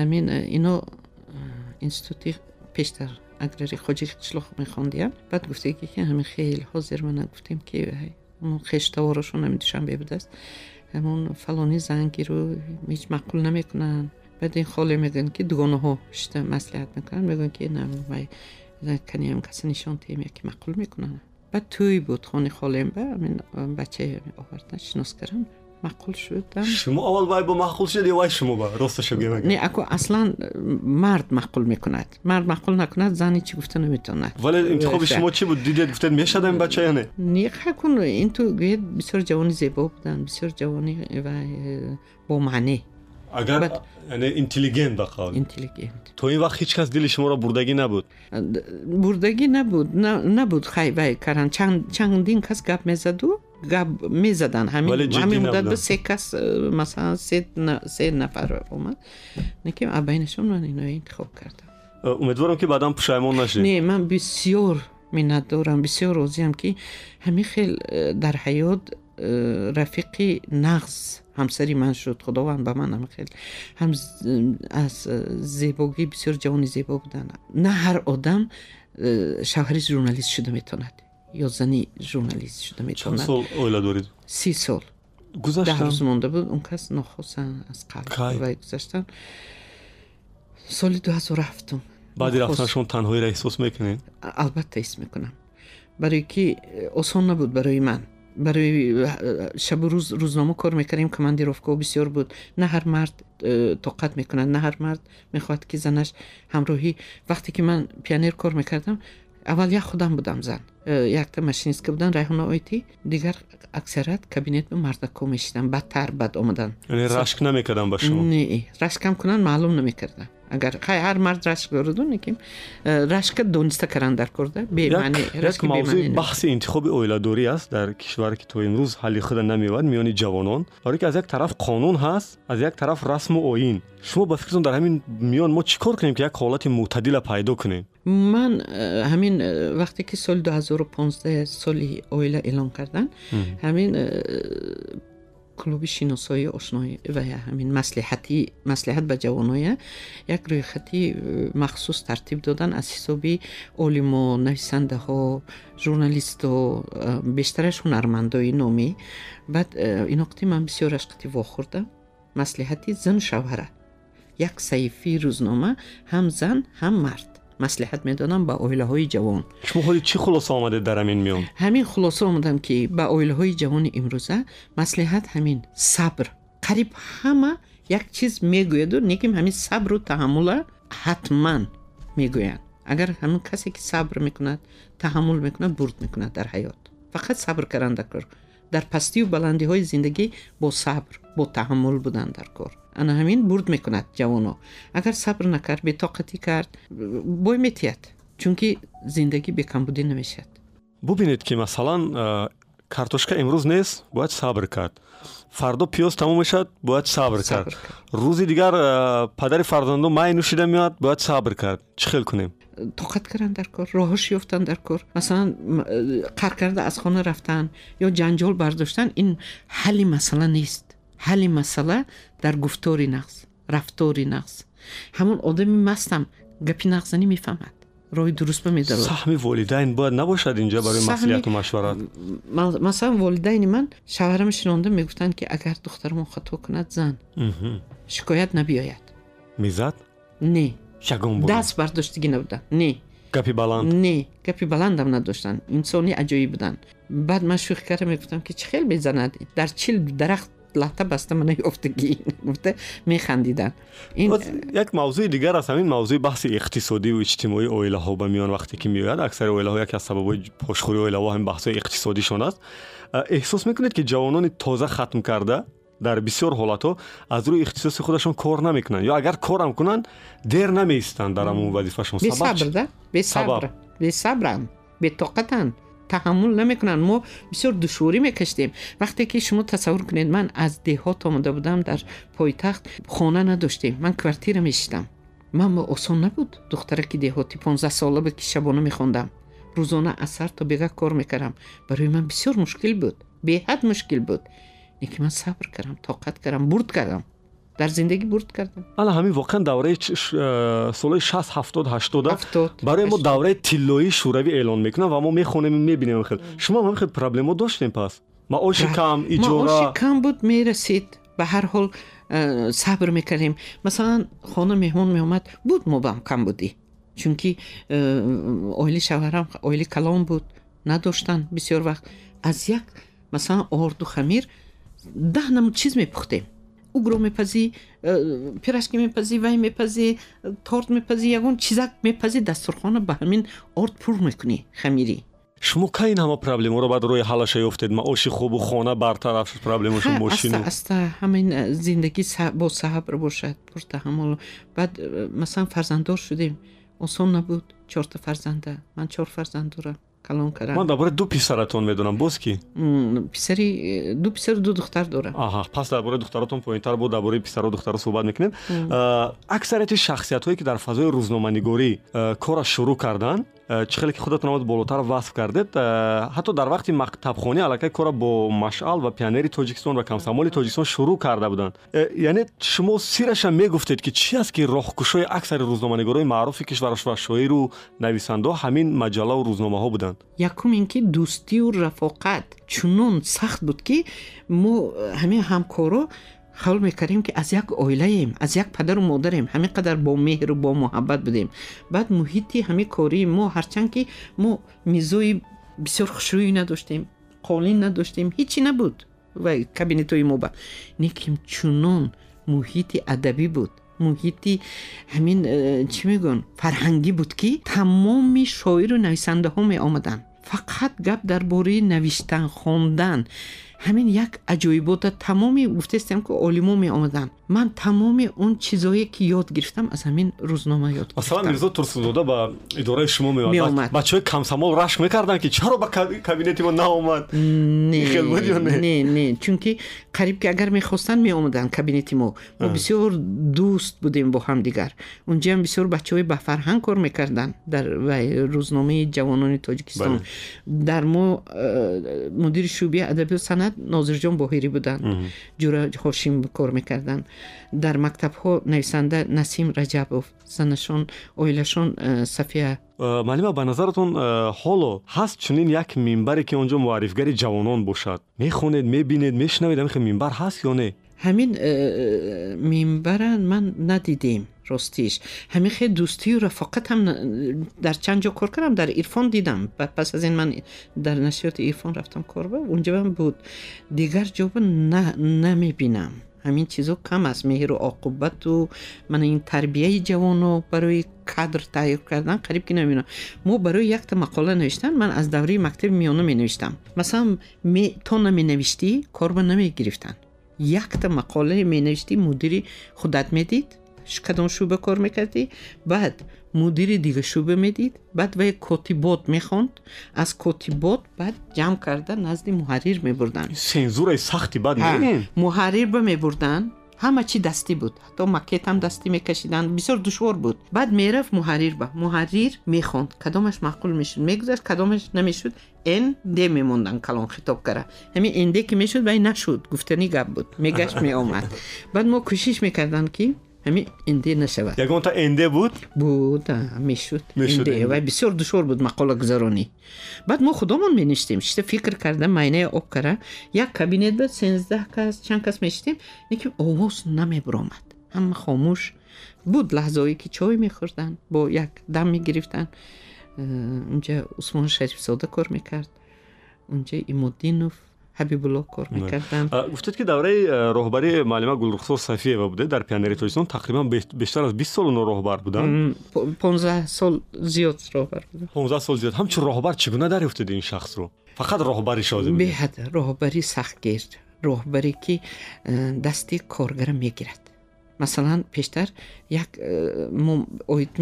ҳамин э, ино э, институти пештар аграри хоҷири қишлоқ мехондиям баъд гуфтаги ки ҳамин хел ҳозир мана гуфтем ки хештаворошон ҳамин душанбе будааст ҳамон фалони зангиру ҳеҷ маъқул намекунанд баъд ин холе мегӯянд ки дугонаҳо шита маслиҳат мекунанд мегӯянд ки намай каниам каса нишон тем яки маъқул мекунанд баъд тӯй буд хони холем ба амин бачаи овардан шинос кардам маъқул шудам шумо аввал вай бо маъқул шуд ё вай шумо ба росташо гӯяд не ако аслан мард маъқул мекунад мард маъқул накунад зани чӣ гуфта наметавонад вале интихоби шумо чӣ буд дидед гуфтед мешад ин бача ё не не хакун ин ту гӯед бисёр ҷавони зебо буданд бисёр ҷавони вай бо маъне агар интеллигент ба қавл интеллигент то ин вақт ҳеҷ кас дили шуморо бурдагӣ набуд бурдагӣ набуд набуд хай вай каран чандин кас гап мезаду гап мезаданд ҳамин муддат ба се кас масалан се нафар омад лекин абайнашон ман ино интихоб кардам умедворам ки баъдан пушаймон нашед не ман бисёр миннат дорам бисёр розиам ки ҳамин хел дар ҳаёт рафиқи нағз همسری من شد خداوند به من هم خیلی. هم از زیباگی بسیار جوان زیبا بودن. نه هر آدم شوهر ژورنالیست شده می‌توند یا زنی ژورنالیست شده می‌توند چند سال اویلا دارید؟ سی سال. گذاشتن؟ ده روز مونده بود. اون کس نخواستن از قلب و گذاشتن سال دو هزار رفتم بعدی رفتنشون تنهایی را احساس می‌کنین؟ البته احساس می‌کنم. برای که آسان نبود برای من. برای شب و روز روزنامه کار می‌کردیم کماندیروفکا بسیار بود. نه هر مرد طاقت می‌کنه نه هر مرد می‌خواد که زنش همراهی. وقتی که من پیانیر کار می‌کردم اول یک خودم بودم زن. یک ماشینیست که بودن ریحان آیتی. دیگر اکثرت کابینت به مردکو میشیدن. بدتر بد آمدن. یعنی رشک نمی‌کردن با شما؟ نه رشکم کنن معلوم نمی‌کردن. Агар ҳар мард рашк дораду лекин э, рашка дониста кардан дар корда бемаънеяк мавзӯи баҳси интихоби оиладорӣ аст дар кишваре ки то имрӯз ҳалли худа намеояд миёни ҷавонон барое ки аз як тараф қонун ҳаст аз як тараф расму оин. Шумо ба фикратон дар ҳамин миён мо чӣ кор кунем ки як ҳолати мӯътадила пайдо кунем? Ман э, ҳамин э, вақте ки соли 2015 соли оила эълон кардан ҳамин کلوب شینوسای آشنای و همین مسلحتی مسلحت به جوانای یک روی خطی مخصوص ترتیب دادن از حسابی علم و نویسنده ها ژورنالیست و بیشترش هنرمندای نومی بعد این وقتی من بسیار اشقتی واخوردم مسلحتی زن شوهره. یک صحیفی روزنامه هم زن هم مرد. Маслиҳат медодам ба оилаҳои ҷавон. Шумо ҳоли чӣ хулоса омадед дар ҳамин миён? Ҳамин хулоса омадам ки ба оилаҳои ҷавони имрӯза маслиҳат ҳамин сабр. Қариб ҳама як чиз мегӯяду лекин ҳамин сабру таҳаммула ҳатман мегӯянд агар ҳамин касе ки сабр мекунад таҳаммул мекунад бурд мекунад дар ҳаёт. Фақат сабр кардан дар кор. Дар пастию баландиҳои зиндагӣ бо сабр бо таҳаммул будан дар кор ана ҳамин бурд мекунад ҷавоно агар сабр накард бетоқатӣ кард бой метиҳад чунки зиндагӣ бекамбудӣ намешавад бубинед ки масалан картошка имрӯз нест бояд сабр кард. Фардо пиёз тамом мешавад бояд сабр кард. Рӯзи дигар падари фарзандо май нӯшида меояд бояд сабр кард. Чӣ хел кунем? Тоқат кардан дар кор роҳиш ёфтан дар кор. Масалан қаръ карда аз хона рафтан ё ҷанҷол бардоштан ин ҳалли масъала нест. ҳалли масъала дар гуфтори нағз рафтори нағз ҳамон одами мастам гапи нағзанӣ мефаҳмад роҳи дуруст ба медарод саҳми волидайн бояд набошад инҷа барои маслиҳату машварат масалан волидайни ман шавҳарам шинондам мегуфтанд ки агар духтармон хато кунад зан шикоят набиёяд мизад не ягон даст бардоштагӣ набуданд не гапи баланд не гапи баландам надоштанд инсони аҷоиб буданд баъд ман шӯхӣ карда мегуфтам ки чӣ хел мезанад дар чил дарахт لحظه بسته من یافتگی گفته میخندیدن. این یک موضوع دیگر است همین موضوع بحث اقتصادی و اجتماعی اویله ها به میان وقتی که میاد اکثر اویله ها یکی از سبب پشخوری اویله ها هم بحث اقتصادی شون است احساس می‌کنید که جوانان تازه ختم کرده در بسیار حالات از روی اختصاص خودشون کار نمی‌کنن یا اگر کارم کنن دیر نمیستن در همون وظیفهشون سبب بی صبر بی صبر. بی صبرن بی طاقتن таҳаммул намекунанд. Мо бисёр душворӣ мекашидем вақте ки шумо тасаввур кунед ман аз деҳот омада будам дар пойтахт хона надоштем. Ман квартира мешидам ман осон набуд духтараки деҳотӣ понздаҳ сола буд ки шабона мехондам. Рӯзона аз сар то бега кор мекардам барои ман бисёр мушкил буд беҳад мушкил буд. Лекин ман сабр кардам тоқат кардам бурд кардам در زندگی برد کردم. الان همین واقعا دوره سالهای 60 70 80 برای ما دوره طلایی شوروی اعلان می‌کنن و ما می‌خونیم می‌بینیم خیلی. شما هم خیلی پرابلم داشتیم پس. معاش کم اجاره معاش کم بود می‌رسید. به هر حال صبر می‌کردیم. مثلا خانه مهمون میومد بود مبام کم بودی. چونکی اویلی شوهرم اویلی کلام بود. نداشتن بسیار وقت. از یک مثلا آرد و خمیر ده نمو چیز میپختیم. намуд чиз мепухтем угро мепазӣ э, пирашки мепазӣ вай мепазӣ торт мепазӣ ягон чизак мепазӣ дастурхона ба ҳамин орд пур мекунӣ хамирӣ шумо ка ин ҳама проблемаро баъд рӯи ҳалаша ёфтед маоши хубу хона бартараф шуд проблемашу мошину аста ҳамин э, зиндагӣ бо сабр бошад пуртаҳаммул баъд э, масалан фарзанддор шудем осон набуд чорта фарзанда ман чор фарзанд дорам калон кардам ман дар бораи ду писаратон медонам. Боз ки? Писари ду писару ду духтар дорам. Аҳа пас дар бораи духтаратон поинтар буд дар бораи писару духтаро суҳбат мекунем. Аксарияти шахсиятҳое ки дар фазои рӯзноманигорӣ кораш шурӯъ карданд Э, чӣ хеле ки худатон омад болотар васф кардед? Э, ҳатто дар вақти мактабхонӣ аллакай кора бо машъал ва пионери тоҷикистон ва камсамоли тоҷикистон шурӯъ карда буданд. Э, яъне шумо сираша мегуфтед ки чӣ аст ки роҳкушои аксари рӯзноманигорои маъруфи кишвараш ва шоиру нависандо ҳамин маҷаллаву рӯзномаҳо буданд? Якум ин ки дӯстию рафоқат чунон сахт буд ки мо ҳамин ҳамкоро хавл мекардем ки аз як оилаем аз як падару модарем ҳамин қадар бо меҳру бо муҳаббат будем. Баъд муҳити ҳамин кории мо ҳарчанд ки мо мизои бисёр хушрӯӣ надоштем қолин надоштем ҳичи набуд. Ва кабинетҳои мо ба. Лекин чунон муҳити адабӣ буд. Муҳити ҳамин э, чӣ мегӯн фарҳангӣ буд ки тамоми шоиру нависандаҳо меомаданд. Фақат гап дар бораи навиштан хондан ҳамин як аҷоибота тамоми гуфтестем ки олимо меомаданд. Ман тамоми он чизое ки ёд гирифтам аз ҳамин рӯзнома ёд масалан мирзо турсудода ба идораи шумо меомад. Бачаҳои камсамол рашк мекарданд ки чаро ба кабинети мо наомад? Не не? чунки қариб ки агар мехостанд меомаданд кабинети мо. Мо бисёр дӯст будем бо ҳамдигар. Унҷаам бисёр бачаҳои ба фарҳанг кор мекарданд дар рӯзномаи ҷавонони тоҷикистон. Дар мо э, мудири шӯъбаи адабиёт همه ناظر جان باهری بودند جورا خوشیم کار می‌کردن. در مکتب ها نویسنده نسیم رجبوف زنشان اولشون صفیه. معلمه به نظرتون حالا هست چنین یک منبری که اونجا معرفگری جوانان باشد؟ می‌خونید می‌بینید میشنوید همین منبر هست یا نه؟ همین منبرن من ندیدیم. راستیش. همین خیلی دوستی و رفاقت هم در چند جا کار کردم. در ایرفان دیدم. پس از این من در نشریات ایرفان رفتم کار با اونجا هم بود. دیگر جا نه نمی‌بینم. همین چیزا کم است. مهر و عاقبت و من این تربیه جوان و برای کادر تایید کردن قریب که نمی‌دونم ما برای یک تا مقاله نوشتن من از دوره مکتب میانه می نوشتم مثلا می تو نمی نوشتی کار نمی گرفتن یک تا مقاله می نوشتی مدیری خودت می‌دید. کدام شعبه کار می‌کردی. بعد مدیر دیگه شعبه می‌دید بعد به کتیبات می‌خوند. از کتیبات بعد جمع کرده نزد محریر میبردن. سنزور سختی بعد محریر به میبردن همه چی دستی بود. حتی مکت هم دستی میکشیدن. بسیار دشوار بود. بعد می‌رفت محریر با، محریر می‌خوند. کدامش معقول می‌شد؟ میگذشت. کدامش نمی‌شد؟ این ده میموندن. کلان خطاب کرده همین انده که می‌شد و نشد. گفتنی گپ بود. میگشت میآمد. بعد ما کوشش می‌کردن که ҳамин энде нашавад. Ягонта энде буд? Буд мешуд. Энде ва бисёр душвор буд мақолагузаронӣ баъд мо худомон меништем шита фикр карда майнаи об кара. Як кабинет буд сенздаҳ кас чанд кас мешитем леки овоз намебуромад. Ҳама хомӯш буд лаҳзое ки чой мехӯрданд бо як дам мегирифтанд. Э, унҷа усмон шарифзода кор мекард. Унҷа имоддинов ҳабибулло кор мекардам гуфтед ки давраи э, роҳбарии муаллима гулрухсор сафиева буде дар пионерии тоҷикистон тақрибан бештар аз бист сол оно роҳбар буданд понздаҳ сол зиёд роҳбар будам понздаҳ сол зиёд ҳамчун роҳбар чӣ гуна дарёфтед ин шахсро фақат роҳбари шозе беҳад роҳбари сахтгир роҳбаре ки э, дасти коргара мегирад масалан пештар як э,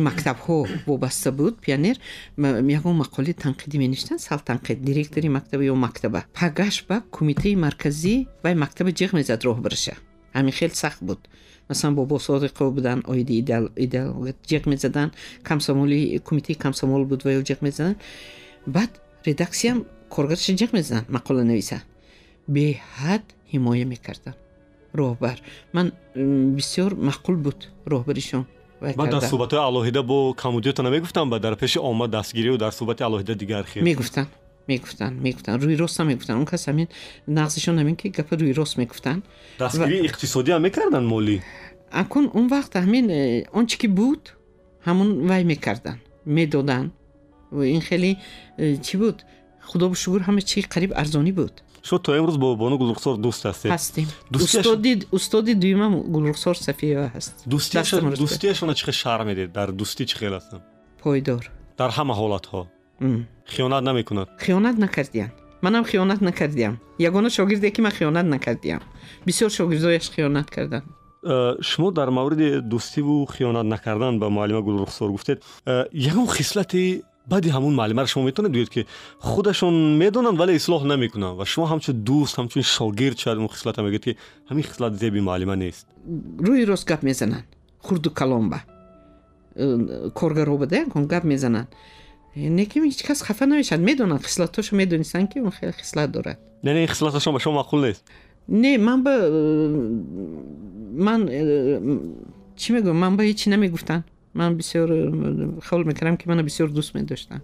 мактабҳо вобаста буд пионер ягон мақолаи танқидӣ меништанд салтанқид директори мактаба ё мактаба. Пагаш ба кумитаи марказӣ вай мактаба ҷиғ мезад роҳбараша ҳамин хеле сахт буд. Масалан бобо содиқов буданд оиди идеологат ҷиғ мезаданд камсомоли кумитаи камсомол буд ва ё ҷиғ мезаданд баъд редаксияам коргараша ҷиғ мезаданд мақола нависа. Беҳад ҳимоя мекарданд роҳбар ман бисёр маъқул буд роҳбаришон баъд дар суҳбатҳои алоҳида бо камудиёта намегуфтанд ба дар пеши омад дастгирию дар суҳбати алоҳида дигар хел мегуфтанд мегуфтанд мегуфтанд рӯи ростам мегуфтанд он кас ҳамин нағзишон ҳамин ки гапа рӯи рост мегуфтанд дастгирии иқтисодиам мекарданд молӣ акун он вақт ҳамин э, он чӣ ки буд ҳамун вай мекарданд медоданд ин хеле э, чӣ буд худобу шукр ҳама чӣ қариб арзонӣ буд шумо то имрӯз бо бону гулрухсор дӯст ҳастед ҳастем. Устоди дуюмам гулрухсор сафиева ҳаст. Дӯстиашона чӣ хел шарҳ медед дар дӯстӣ чӣ хел ҳастанд? Пойдор. Дар ҳама ҳолатҳо? Хиёнат намекунад? Хиёнат накардиям манам хиёнат накардиям ягона шогирде ки ман хиёнат накардиям бисёр шогирдояш хиёнат карданд э, шумо дар мавриди дӯстиву хиёнат накардан ба муаллима гулрухсор гуфтед. Э, ягон хислати баъди ҳамун маълимаро шумо метавонед гӯед ки худашон медонанд вале ислоҳ намекунанд ва шумо ҳамчун дӯст ҳамчун шогирд шояд он хислата мегӯед ки ҳамин хислат зеби муаллима нест рӯи рост гап мезананд хурду каломба э, коргаро буда ягон гап мезананд неки ҳеҷ кас хафа намешавад медонанд хислатошо медонистанд ки он хеле хислат дорад яъне ин хислаташон ба шумо маъқул нест не ман ба э, ман э, чӣ мегӯям ман ба ҳечӣ намегуфтанд ман бисёр хаёл мекардам ки мана бисёр дӯст медоштанд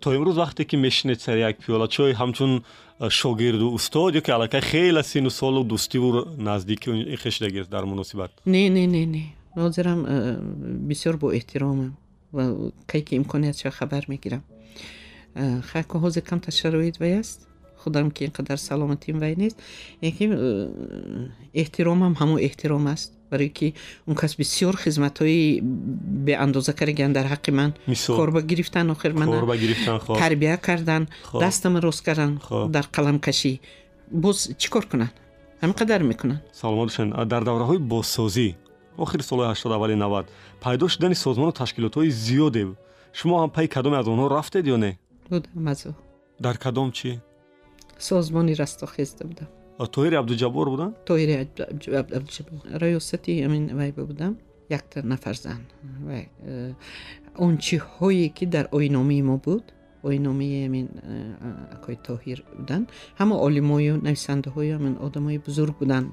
то имрӯз вақте ки мешинед сари як пиёла чой ҳамчун шогирду устод ё ки аллакай хеле сину солу дӯстиву наздики хешидагист дар муносибат не не не не ҳозирам бисёр бо эҳтиромам ва кай ки имконият шава хабар мегирам хайко ҳозир камта шароит вай аст худам ки ин қадар саломатим вай нест яки эҳтиромам ҳамон эҳтиром аст برای که اون کس بسیار خدمت های به اندازه در حق من کاربا گرفتن آخر من گرفتن خواه. تربیه کردن خواه. دستم راست کردن خب. در قلم کشی. باز چیکار کنن؟ همینقدر می‌کنن. سلامت در دوره های بازسازی آخر سال 80 اولی 90 پیدا شدن سازمان و تشکیلات های زیاده. شما هم پای کدام از اونها رفتید یا نه؟ در کدام چی؟ سازمانی رستاخیز بودم. будам тоҳири абдуҷаббор буданд тоҳири раёсати амин вай будам якта нафар зан э, он чиҳое ки дар ойномаи мо буд ойномаи амин э, акои тоҳир буданд ҳама олимою нависандаҳою амин одамои бузург буданд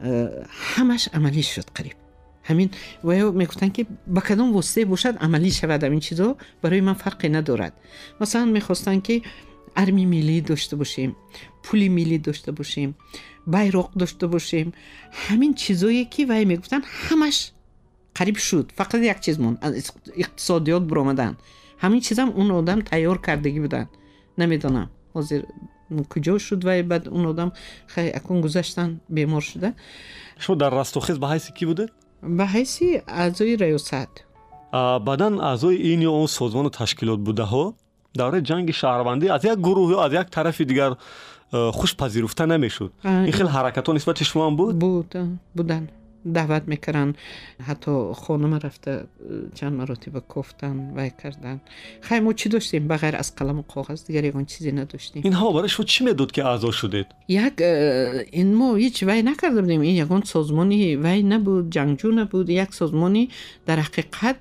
э, ҳамаш амалӣ шуд қариб ҳамин ваё мегуфтанд ки ба кадом воситае бошад амалӣ шавад амин чизо барои ман фарқе надорад масалан мехостанд ки арми миллӣ дошта бошем пули миллӣ дошта бошем байроқ дошта бошем ҳамин чизое ки вай мегуфтанд ҳамаш қариб шуд. Фақат як чиз монд иқтисодиёт буромаданд ҳамин чизам он одам тайёр кардагӣ буданд намедонам ҳозир куҷо шуд вай баъд он одам акун гузаштан бемор шуда. Шумо дар растохез ба ҳайси кӣ будед? Ба ҳайси аъзои раёсат баъдан аъзои ин ё он созмону ташкилот будаҳо давраи ҷанги шаҳрвандӣ аз як гурӯҳ ё аз як тарафи дигар خوش پذیرفته نمی‌شد. این خیلی حرکت ها نسبت شما هم بود؟ بود بودن. دعوت می‌کردن. حتی خانم رفته چند مراتب کفتن و کردن. خیلی ما چی داشتیم؟ بغیر از قلم و کاغذ دیگر یکان چیزی نداشتیم. اینها برای شما چی میدود که اعضا شدید؟ یک این ما هیچ وی نکرده بودیم. این یکان سازمانی وی نبود جنگجو نبود. یک سازمانی در حقیقت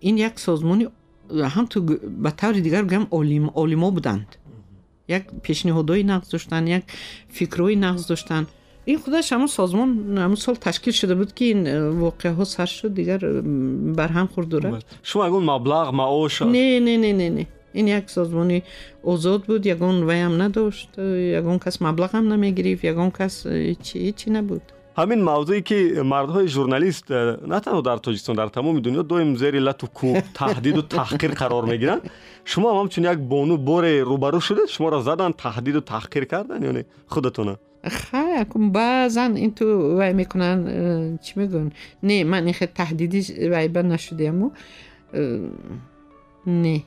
این یک سازمانی هم تو به طور دیگر بگم عالم بودند. یک پیشنهادهای نقض داشتن یک فکرهای نقض داشتن. این خودش همون سازمان همون سال تشکیل شده بود که این واقعه ها سر شد دیگر بر هم خورد. شما اگون مبلغ معاش نه نه نه نه نه. این یک سازمانی آزاد بود یگان وی هم نداشت یگان کس مبلغ هم نمیگریف یگان کس چی چی نبود. همین موضوعی که مردهای ژورنالیست نه تنها در تاجیکستان در تمام دنیا دویم زیر لط و کوب تهدید و تحقیر قرار می‌گیرن. شما هم همچون یک بانو بار روبرو شده شما را زدن تهدید و تحقیر کردن یعنی خودتونه؟ خیلی بعضا این تو وای می‌کنن چی میگن؟ نه من این خیلی تهدیدی وای بر نشده امو نه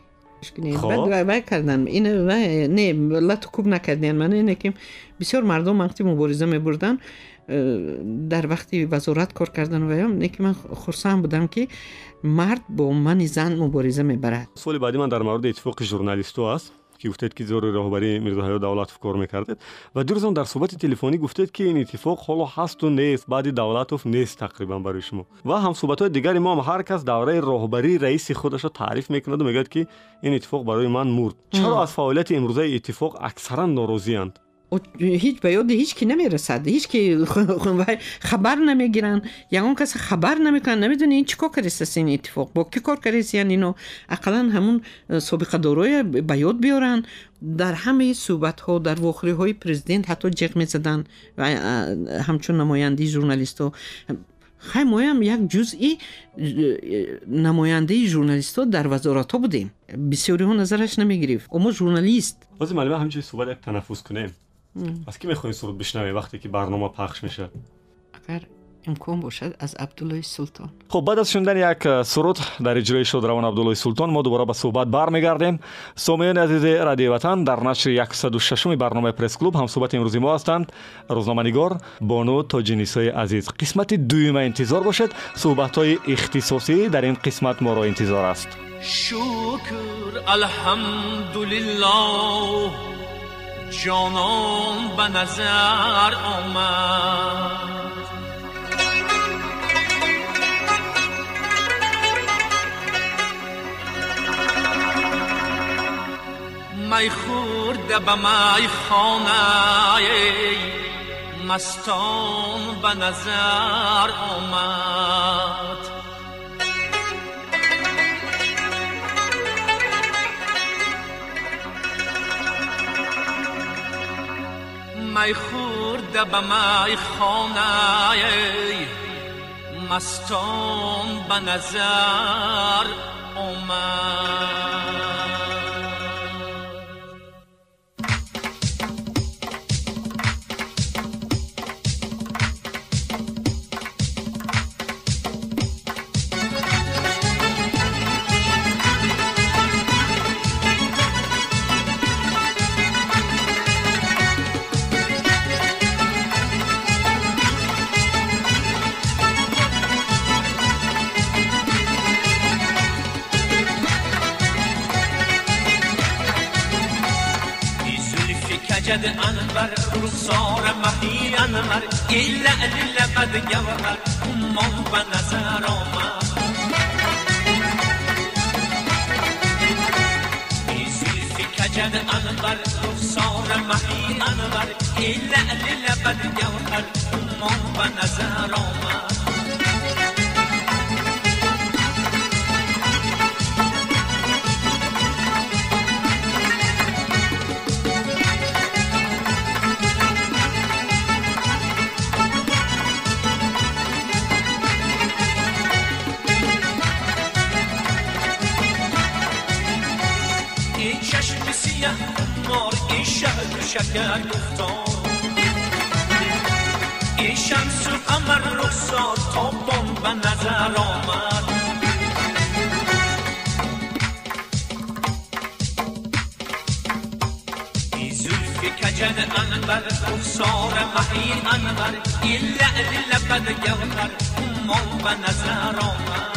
خب. بعد وای کردن. این وای نه لط در وقتی وزارت کار کردن و هم که من خرسان بودم که مرد با من زن مبارزه می‌برد. سوال بعدی من در مورد اتفاق ژورنالیستو است. که گفتید که زور راهبری میرزا حیات دولت کار می‌کردید. و دیروز در صحبت تلفنی گفتید که این اتفاق حالا هست و نیست. بعد دولتوف نیست تقریبا برای شما. و هم صحبت های دیگری ما هم هر کس دوره راهبری رئیس خودش رو تعریف می‌کند و میگه که این اتفاق برای من مرد. چرا از فعالیت امروزه اتفاق اکثرا ناراضی اند هیچ به یاد هیچ کی نمی‌رسد. هیچ کی خبر نمی‌گیرن. یا اون کس خبر نمی‌کنن نمی‌دونی این چیکار کردی این اتفاق؟ با کی کار کردی یعنی اینو؟ اقلا همون سابقه دارای به یاد بیارن. در همه صحبت ها در واخری های پرزیدنت حتی جق می‌زدن و همچون نمایندی ژورنالیست ها خیلی هم یک جزئی نماینده ژورنالیست ها در وزارت ها بودیم. بسیاری ها نظرش نمیگریف اما ژورنالیست. بازی معلومه همینجوری صحبت تنفس کنیم از کی میخوایی سرود بشنوی وقتی که برنامه پخش میشه؟ اگر امکان باشد از عبدالله سلطان. خب بعد از شنیدن یک سرود در اجرای شد روان عبدالله سلطان ما دوباره به صحبت برمیگردیم. سامعین عزیز رادیو وطن در نشر 106 برنامه پرس کلوب هم صحبت امروزی ما هستند. روزنامه‌نگار بانو تاجینیسای عزیز. قسمت دوم انتظار باشد. صحبت های اختصاصی در این قسمت ما را انتظار است. شکر الحمدلله. جانان به نظر آمد. می خورده به می خانه مستان به نظر آمد. می خورده به می خانه مستان به نظر آمد. سجد انور رخسار مهی انور ای لعل لبد گوهر امان به نظر آمد کجد انور رخسار مهی انور ای لعل لبد گوهر امان به نظر آمد شکر گفتار این شمس و قمر رخسار تابان به نظر آمد کجن انور رخسار مهی انور این لعل لبد گوهر ما به نظر آمد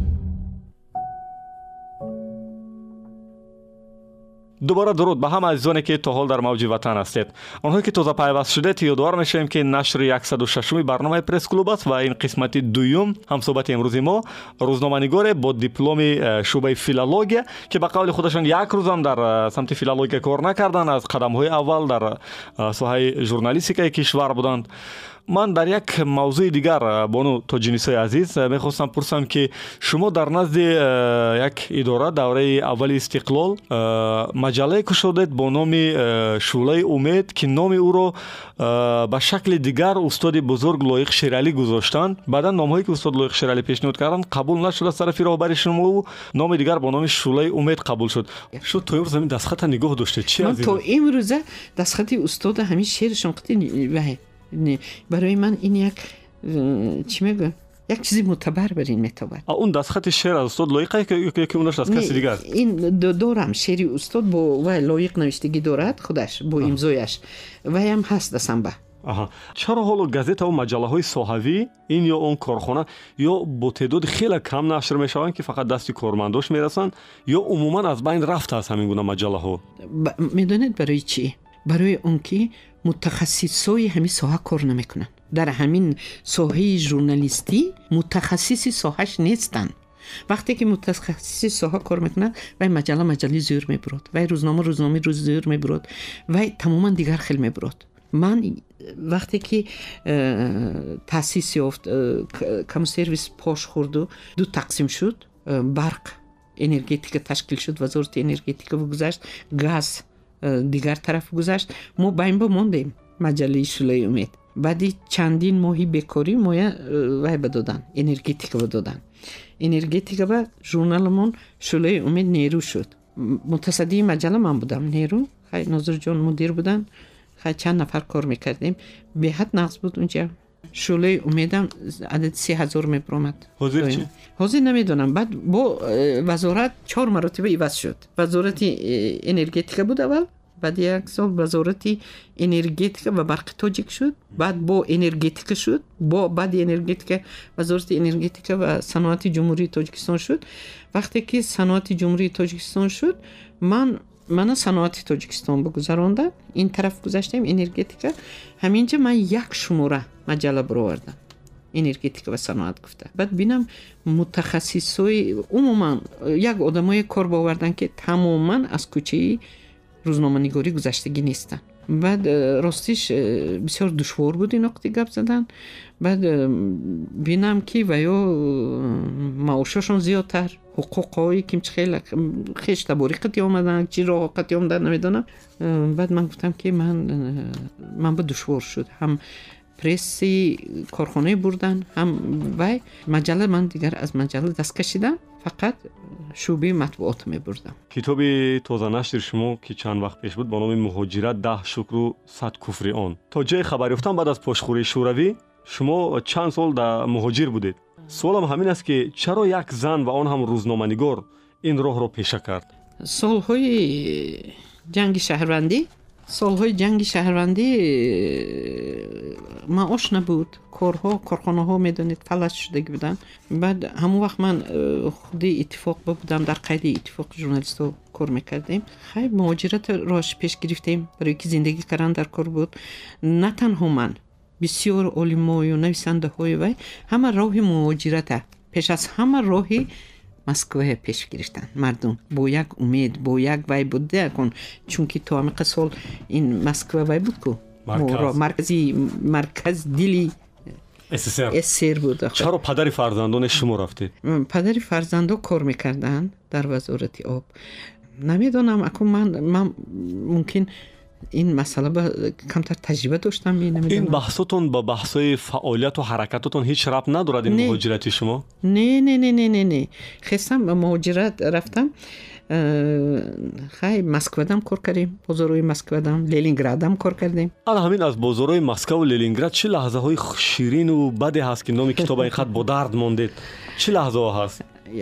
дубора дуруд ба ҳама азизоне ки то ҳол дар мавҷи ватан ҳастед. Онҳое ки тоза пайваст шудед ёдовар мешавем ки нашри 16 барномаи пресс-клуб аст ва ин қисмати дуюм ҳамсӯҳбати имрӯзи мо рӯзноманигоре бо дипломи э, шӯъбаи филология ки ба қавли худашон як рӯзам дар э, самти филология кор накарданд аз қадамҳои аввал дар э, соҳаи журналистикаи кишвар буданд ман дар як мавзӯи дигар бону тоҷинисои азиз мехостам пурсам ки шумо дар назди як идора давраи аввали истиқлол маҷаллае кушодед бо номи шӯълаи умед ки номи ӯро ба шакли дигар устоди бузург лоиқ шералӣ гузоштанд. Баъдан номҳое ки устод лоиқ шералӣ пешниҳод карданд қабул нашуд аз тарафи роҳбари шумову номи дигар бо номи шӯълаи умед қабул шуд. Шуд то имрӯз ҳамин дастхата нигоҳ доштед чи то имрӯза дастхати устода ҳамин шеършон برای من این یک چی میگه؟ یک چیزی معتبر برین میتابد اون دستخط شعر از استاد لایقه که یکی اونش از کسی دیگر؟ است این دارم شعری استاد با و لایق نوشتگی دارد خودش با امضایش و هم هست دستم به آها چرا حالا گزیت و مجله های صحوی این یا اون کارخانه یا با تعداد خیلی کم نشر می شوند که فقط دستی کارمنداش می‌رسن یا عموما از بین رفته از همین گونه مجله ها ب... می‌دونید برای چی برای اون که мутахассисои ҳамин соҳа кор намекунанд. Дар ҳамин соҳаи журналистӣ мутахассиси соҳаш нестанд. Вақте ки мутахассиси соҳа кор мекунад вай маҷалла маҷаллаи зӯр мебурод вай рӯзнома рӯзномаи рӯз зӯр мебурод вай тамоман дигар хел мебурод. Ман э, вақте ки э, таъсис ёфт э, к- камсервис пош хӯрду ду тақсим шуд барқ энергетика ташкил шуд вазорати энергетика гузашт газ дигар тараф гузашт мо байн ба мондем маҷаллаи шӯлаи умед. Баъди чандин моҳи бекорӣ моя э, вай ба додан энергетика ба додан. Энергетика ва журналамон шӯлаи умед нерӯ шуд. Мутасаддии маҷалла ман будам. Нерӯ? Хай нозирҷон мудир будан. Хай чанд нафар кор мекардем. Беҳад нағз буд унҷа шӯлаи умедам адади се ҳазор мебаромад ҳозир чӣ ҳозир намедонам баъд бо э, вазорат чор маротиба иваз шуд вазорати э, энергетика буд аввал баъди як сол вазорати энергетика ва барқи тоҷик шуд баъд бо энергетика шуд бо баъди энергетика вазорати энергетика ва саноати ҷумҳурии тоҷикистон шуд вақте ки саноати ҷумҳурии тоҷикистон шуд ман мана саноати тоҷикистон бигузаронда ин тараф гузаштем энергетика ҳаминҷа ман як шумора маҷалла баровардам энергетика ва саноат гуфта баъд бинам мутахассисои умуман як одамое кор боварданд ки тамоман аз кӯчаи рӯзноманигорӣ гузаштагӣ нестанд بعد راستیش بسیار دشوار بود این وقتی گپ زدن. بعد بینم که و یا معاشاشون زیادتر. حقوق هایی که خیلی خیش تباری قطی آمدن چی را قطی آمدن نمی‌دانم بعد من گفتم که من من با دشوار شد. هم پرسی کارخانه بردن هم و مجله من دیگر از مجله دست کشیدم. فقط شوبه مطبوعات می بردم کتاب تازه نشر شما که چند وقت پیش بود با نام مهاجرت ده شکر و صد کفر آن. تا جای خبر یافتم بعد از پاشخوری شوروی شما چند سال در مهاجر بودید. سوالم همین است که چرا یک زن و آن هم روزنامه‌نگار این راه را پیشه کرد؟ سالهای جنگ شهروندی солҳои ҷанги шаҳрвандӣ маош набуд. Корҳо корхонаҳо медонед фалас шудагӣ буданд. Баъд ҳамон вақт ман э, худи иттифоқ будам дар қайди иттифоқи журналистҳо кор мекардем. Хай муҳоҷиратро пеш гирифтем барои ки зиндагӣ кардан дар кор буд. На танҳо ман бисёр олимою нависандаҳои вай ҳама роҳи муҳоҷирата пеш аз ҳама роҳи مسکوه پیش گرفتن مردم با یک امید با یک وی بوده کن چون که تو همه سال این مسکوه وی بود که مرکز. مرکزی مرکز دلی اسیر بود آخر. چرا پدری فرزندان شما رفتید؟ پدری فرزندان کار می‌کردند در وزارت آب نمی‌دونم اکن من, من ممکن این مسئله با کمتر تجربه داشتم نمی‌دونم این بحثتون با بحثای فعالیت و حرکتتون هیچ ربط ندارد این مهاجرت شما؟ نه نه نه نه نه نه. خستم به مهاجرت رفتم. خیلی مسکودم کار کردیم مسکو دام لینینگرادم کار کردیم. الان همین از بزروی مسکو و لیلینگراد چه لحظه های شیرین و بده هست که نام کتاب این خط با درد موندید چه لحظه ها هست؟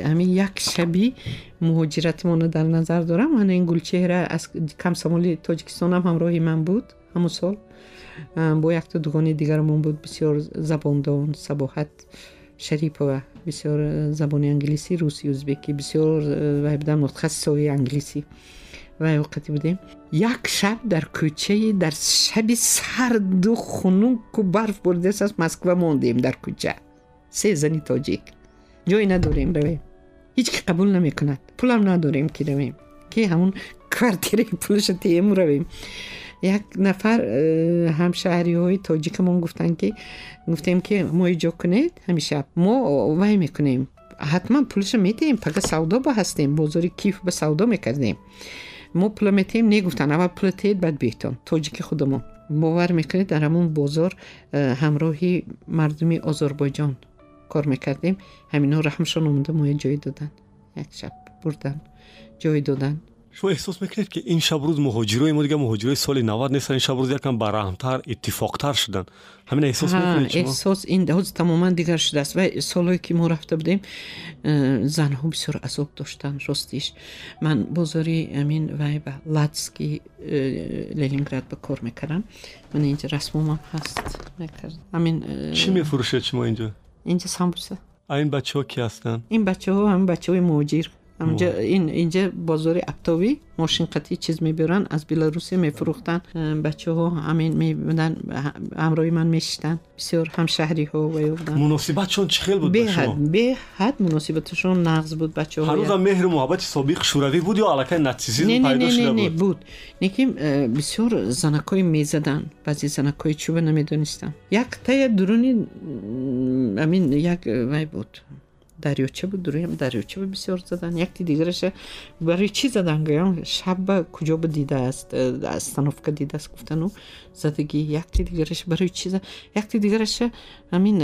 Ҳамин як шаби муҳоҷиратимона дар назар дорам. Ана ин гулчеҳра аз камсамоли тоҷикистонам ҳамроҳи ман буд ҳамон сол. Бо якта дугони дигарамон буд бисёр забондон сабоҳат шарипова бисёр забони англисӣ руси узбекӣ бисёр вай будам мутахассисои англисӣ вай овқатӣ будем. Як шаб дар кӯчаи дар шаби сарду хунуку барф боридааст аз москва мондем дар кӯча. Се зани тоҷик جایی نداریم رویم هیچ که قبول نمی‌کند. پولم نداریم که رویم که همون کارتیره پولش تیم رویم یک نفر همشهری های تاجیک من گفتن که گفتیم که ما جا کنید همیشه. ما وای می‌کنیم. حتما پولش میدیم. فقط سودا با هستیم. بازار کیف به سودا می‌کردیم. ما پول میتیم نگفتن. اول پول تید بعد بیتون تاجیک خودمون. باور می‌کنید در همون بازار همراهی مردمی آذربایجان. Кор мекардем ҳамино раҳмшон омада моя ҷой доданд як шаб бурданд ҷой доданд шумо эҳсос мекунед ки ин шабрӯз муҳоҷирои мо дига муҳоҷирои соли навад нестанд ин шабрӯз якам бараҳмтар иттифоқтар шуданд ҳамин эҳсос эҳсос ин ҳоз тамоман дигар шудааст. Ва солҳое ки мо рафта будем э, занҳо бисёр азоб доштанд ростиш. Ман бозори амин вай ба ладски э, ленинград ба кор мекардам. Ман инҷа расмомам ҳаст. Э, чӣ мефурӯшед шумо инҷо اینجا سامبوسه این بچه ها کی هستن؟ این بچه ها هم بچه های مهاجر اینجا این اینجا بازار اپتاوی ماشین قطعی چیز می‌برن از بلاروسی میفروختن. بچه ها همین میبودن همراهی من میشتن بسیار همشهری ها و یودن مناسبتشون چه خیلی بود به حد به حد مناسبتشون نقض بود بچه ها روز مهر محبت سابق شوروی بود یا علاقه ناتسیزم پیدا شده بود؟ نه بود نیکی بسیار زنکای می‌زدن. بعضی زنکای چوب نمی‌دونستم یک تای درونی همین یک وای بود. دریاچه بود دروی هم دریاچه به بسیار زدن. یکی دیگرش برای چی زدن گویم شب کجا به دیده است؟ استانوفکا دیده است گفتن و زدگی. یکی دیگرش برای چی زد؟ یکی دیگرش همین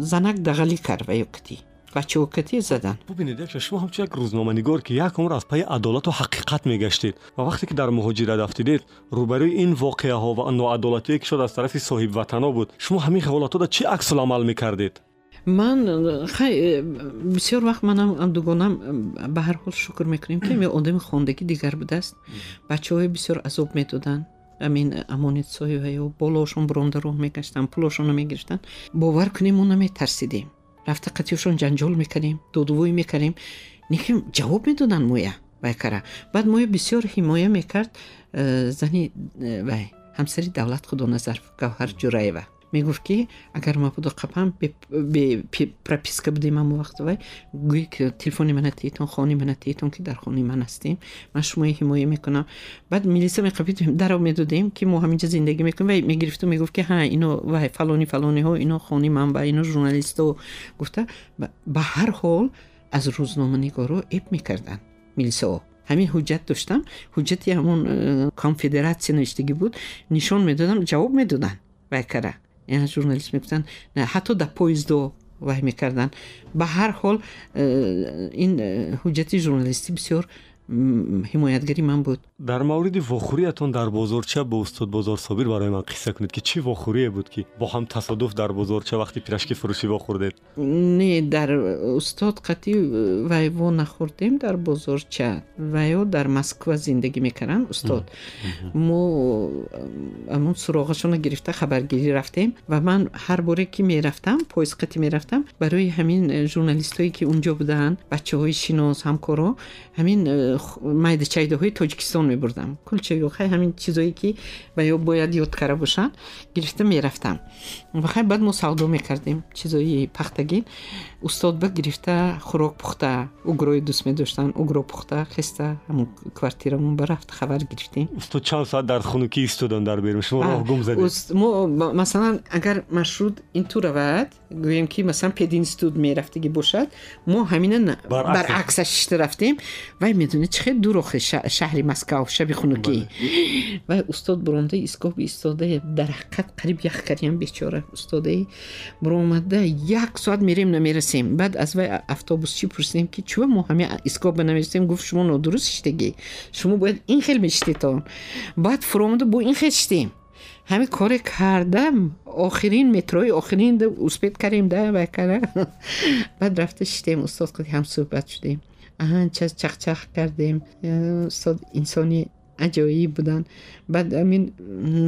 زنک دغلی کرد و یکتی و چوکتی زدن. ببینید یک شما همچون یک روزنامه نگار که یک عمر از پای عدالت و حقیقت میگشتید و وقتی که در مهاجرت افتیدید روبروی این واقعه ها و ناعدالتی که شد از طرف صاحب وطنا بود شما همین خیالات را چه عکس العمل می‌کردید؟ Ман хай бисёр вақт манам дугонам ба ҳар ҳол шукр мекунем ки одами хондагӣ дигар будааст. Бачаҳои бисёр азоб медоданд амин амонатсоё болошон буронда роҳ мегаштанд пулошонро мегирифтанд бовар кунем мо наметарсидем. Рафта қатиёшон ҷанҷол мекардем додувӯй мекардем неким ҷавоб медоданд моя? Байкара баъд моя бисёр ҳимоя мекард э, зани э, вай ҳамсари давлат худоназар гавҳар ҷураева мегуфт ки агар ма буду қапам прописка будем ҳамо вақт вай гӯи ки телефони мана теҳтон хони мана теҳтон ки дар хони ман ҳастем ман шумои ҳимоя мекунам баъд милиса меқапид даро медодем ки мо ҳаминҷа зиндагӣ мекунем вай мегирифту мегуфт ки ҳа ино вай фалони фалониҳо ино хони ман ба ино журналистҳо гуфта ба ҳар ҳол аз рӯзноманигоро эб мекарданд милисао ҳамин ҳуҷҷат доштам ҳуҷҷати ҳамон э, конфедератсия навиштагӣ буд нишон медодам ҷавоб медоданд вай кара журналист мегуфтанд ҳатто дар поездо ваҳӣ мекарданд ба ҳар ҳол э, ин э, ҳуҷҷати журналистӣ бисёр حمایتگری من بود در مورد واخوریتان در بازارچه با استاد بازار صابر برای من قصه کنید که چه واخوری بود که با هم تصادف در بازارچه وقتی پیرشکی فروشی واخوردید نه در استاد قطعی ویوا نخوردیم در بازارچه ویو در مسکو زندگی می‌کردن استاد مو امون سراغشون گرفته خبرگیری رفتیم و من هر باره که می‌رفتم پایز قطعی می‌رفتم برای همین ژورنالیستایی که اونجا بودن بچه های شناس همکارا همین х- майдачайдаҳои тоҷикистон мебурдам. Кулчаё хай ҳамин чизое ки ё бояд ёд карда бошанд гирифта мерафтам. Ва хай баъд мо савдо мекардем чизои пахтагин. Устод ба гирифта хӯрок пухта угрои дӯст медоштанд угро пухта хеста ҳамон квартирамон ба рафт хабар гирифтем. Устод чанд соат дар хунукӣ истодан дар берун шумо роҳ гум задед. Уст- мо ба- масалан агар маршрут ин ту равад гӯем ки масалан пединститут мерафтагӣ бошад мо ҳамина на- Баръакс. баръаксаш шита рафтем вай خونه چه دور شهر, مسکو شب خونوکی بله. و استاد برونده ایستگاه استاد در حقیقت قریب یخ کریم بیچاره استاده. برآمده یک ساعت میریم نمی‌رسیم. بعد از و افتابوس چی پرسیدیم که چرا ما همه ایستگاه بنمیرسیم گفت شما نادرست شدگی شما باید این خیل میشتیتان بعد فرومده با این خیل شدیم همه کار کردم. آخرین متروی آخرین ده اسپیت کردیم ده و بعد رفته شدیم استاد هم صحبت شدیم. Анча чахчах кардем. Э, устод инсони аҷоиб буданд баъд ҳамин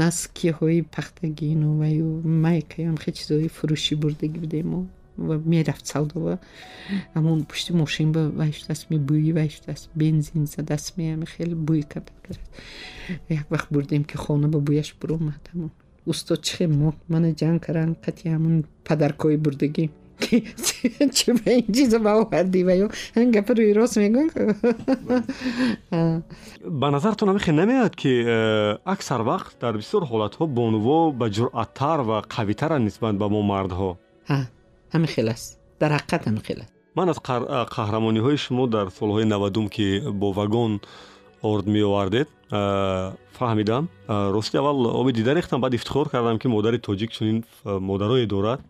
наскиҳои пахтагину ваю майкаям хе чизои фурӯшӣ бурдагӣ будем мо ва мерафт савдо ва ҳамон пушти мошин ба вай шудааст мебӯӣ вай шудааст бензин задааст меами хеле бӯй карда кард як вақт бурдем ки хона ба бӯяш буромад. Ҳамон устод чӣ хел мо? Мана ҷанг кардан қати ҳамон падаркои бурдагӣ ки чӣ ба ин чиза ба овардӣ ва ё ҳамин гапа рӯи рост мегӯм ба назартон ҳамихе намеояд ки э, аксар вақт дар бисёр ҳолатҳо бонуво ба ҷуръаттар ва қавитаранд нисбат ба мо мардҳо. Ҳа ҳамин хел аст дар ҳақиқат ҳамин хел аст ман аз а, қаҳрамониҳои шумо дар солҳои навадум ки бо вагон орд меовардед а, фаҳмидам. Рости аввал оби дида рехтам баъд ифтихор кардам ки модари тоҷик чунин модарое дорад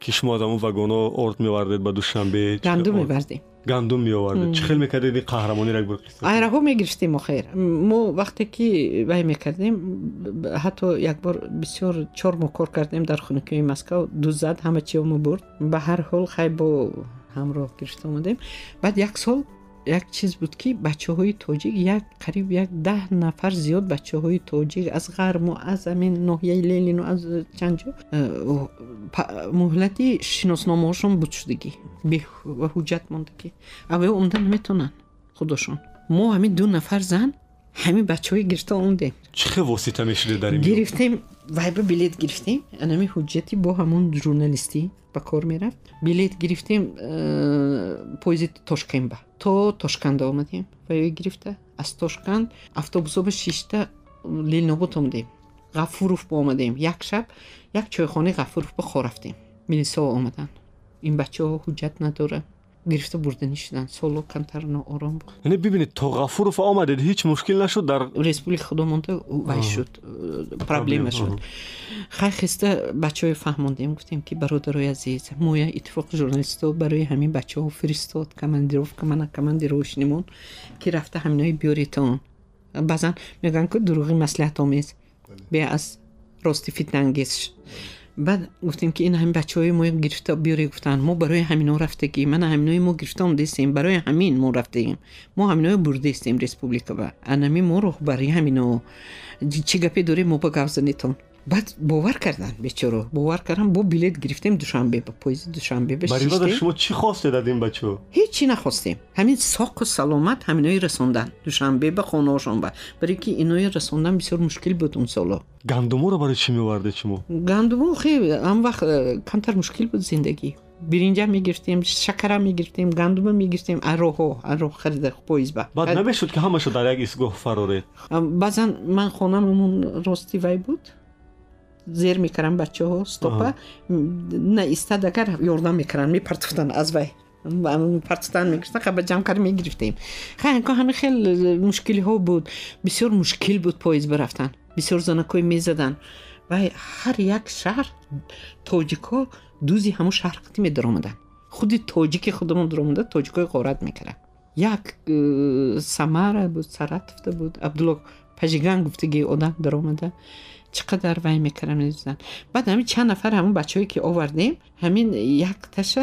ки шумо аз ҳамон вагоно орд меовардед ба душанбе? Гандум мебардем гандум меовардед. Чӣ хел мекардед ин қаҳрамониро як бор айраҳо мегирифтем охир. Мо вақте ки вай мекардем ҳатто якбор бисёр чор мо кор кардем дар хунукии москав. Дузад ҳама чиёмо бурд. Ба ҳар ҳол хай бо ҳамроҳ гирифта омадем. Баъд як сол як чиз буд ки бачаҳои тоҷик як қариб як даҳ нафар зиёд бачаҳои тоҷик. Аз ғарму аз амин ноҳияи ленину аз чанд ҷо э, муҳлати шиносномаҳошон буд шудагӣ. Ва ҳуҷҷат мондагӣ. Авё омда наметонанд худошон. Мо ҳамин ду нафар зан ҳамин бачаҳои гирифта омадем чӣ хел восита мешудед дар ин гирифтем вайба билет гирифтем анами ҳуҷҷати бо ҳамон журналистӣ ба кор мерафт билет гирифтем э, поезди тошкенба то тошканда омадем ваё гирифта аз тошканд автобусо ба шишта лелнобод омадем ғафуров ба омадем як шаб як чойхонаи ғафуров ба хо рафтем милисо омаданд ин бачаҳо ҳуҷҷат надоранд Гирифта бурданӣ шуданд соло камтар ноором буд. Яъне бибинед то ғафуров омадед ҳеҷ мушкил нашуд дар республика худо монда вай шуд проблема шуд. хай хиста бачаҳои фаҳмондем гуфтем ки бародарои азиз моя иттифоқи журналисто барои ҳамин бачаҳо фиристод командировка мана командировочнимон ки рафта ҳаминои биёритон. Баъзан мегӯян ки дурӯғи маслиҳатомез бе аз рости фитнаангез баъд гуфтем ки ин ҳамин бачаҳои мо гирифта биёре гуфтанд мо барои ҳамино рафтагӣ. Мана ҳаминои мо гирифта омадистем барои ҳамин мо рафтагим. Мо ҳаминое бурдистем республика ба анами мо роҳбари ҳамино. Чӣ гапе дорем мо ба гап занитон баъд бовар кардан бечоро бовар кардан бо билет гирифтем душанбе ба поезди душанбе ба бар ин вада шиштем шумо чӣ хостед аз ин бачаҳо ҳеҷ чӣ нахостем. Ҳамин соқу саломат ҳаминои расондан. Душанбе ба хонаҳошон ба барое ки инои расондан бисёр мушкил буд он соло гандуморо барои чӣ меовардед шумо гандумо хе ҳам вақт э, камтар мушкил буд зиндагӣ. Биринҷа мегирифтем шакара мегирифтем гандума мегирифтем арроҳо арроҳ харида поезд ба баъд намешуд ки ҳамашо дар як истгоҳ фароред. Баъзан ман хонамон рости вай буд зер мекардам бачаҳо стопа. На истад агар ёрдам мекардам мепартофтан аз вай. Партофтан мегирифтан хаба ҷамъ карда мегирифтем. Хайко ҳамин хел мушкилиҳо буд. Бисёр мушкил буд поезд бирафтан бисёр занакҳое мезаданд ва ҳар як шаҳр тоҷикҳо дӯзи ҳамун шаҳр қитӣ медаромаданд худи тоҷики худамон даромада тоҷикҳои ғорат мекарданд як э, самара буд саратовда буд. Абдулло пажиган гуфтаги одам даромада чӣ қадар вай мекардам мезан баъд ҳамин чанд нафар ҳамун бачаҳое ки овардем ҳамин якташа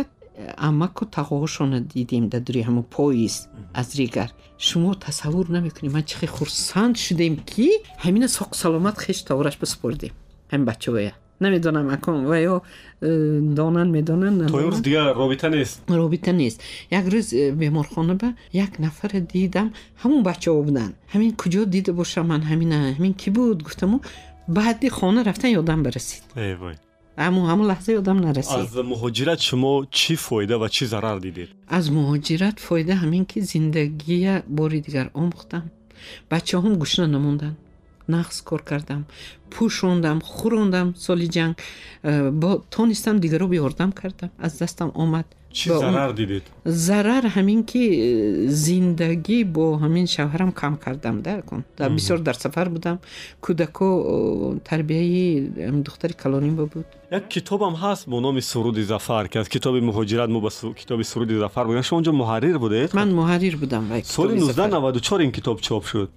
амаку тағоҳошона дидем дар дури ҳамун поиз аз ригар. Шумо тасаввур намекунед ман чихе хурсанд шудем ки ҳамина соқу саломат хеш тавраш бисупордем ҳамин бачаҳоя намедонам акон ва ё э, донанд медонанд то имрӯз дигар робита нест? робита нест. Як рӯз э, беморхона ба як нафаре дидам ҳамун бачаҳо буданд. Ҳамин куҷо дида бошам ман ҳамина ҳамин кӣ буд? Гуфтаму به حدی خانه رفتن یادم برسید. ایوای اما همون لحظه یادم نرسید. از مهاجرت شما چی فایده و چی ضرر دیدید؟ از مهاجرت فایده همین که زندگی باری دیگر آمختم. بچه هم گوشنه نموندن. نقص کار کردم. پوشوندم خوروندم سالی جنگ با تونستم دیگر رو بیاردم کردم. از دستم آمد. Он- зарар дидед? Зарар ҳамин ки э, зиндагӣ бо ҳамин шавҳарам кам кардам да кун. Дар бисёр дар сафар будам. Кӯдако э, тарбияи духтари калонимба буд. Як китобам ҳаст бо номи суруди зафар ки аз китоби муҳоҷират мо ба китоби суруди зафар будем шумо онҷо муҳаррир будед? Ман муҳаррир будам вай соли китоби Зафар. 1994 ин китоб чоп шуд.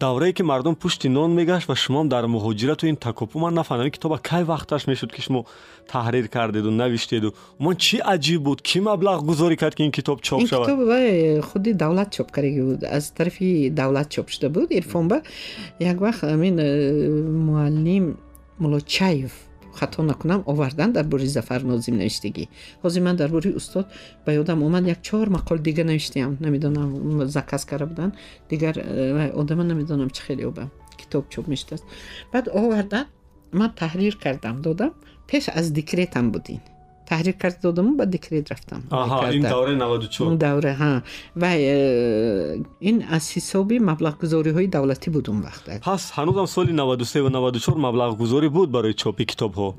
Даврае ки мардум пушти нон мегашт ва шумоам дар муҳоҷирату ин такоппу ман нафаҳмам ин китоба кай вақташ мешуд ки шумо таҳрир кардеду навиштеду. Умуман чӣ аҷиб буд кӣ маблағ гузорӣ кард ки ин китоб чоп ин шавад? китоб вай худи давлат чоп кардаги буд. Аз тарафи давлат чоп шуда буд. Ирфонба як вақт амин э, муаллим муллочаев хато накунам овардан дар бори зафар нозим навиштагӣ. Ҳозир ман дар бори устод ба ёдам омад як чор мақол дигар навиштаам намедонам заказ карда буданд дигар э, одама намедонам чӣ хеле оба китоб чоп мешудааст баъд овардан ман таҳрир кардам додам пеш аз декретам будин تحریک کرد دادم با دکرید رفتم آها این دوره 94 اون دوره ها و این از حسابی مبلغ گذاری های دولتی بود اون وقت پس هنوزم سال 93 و 94 مبلغ گذاری بود برای چاپ کتاب ها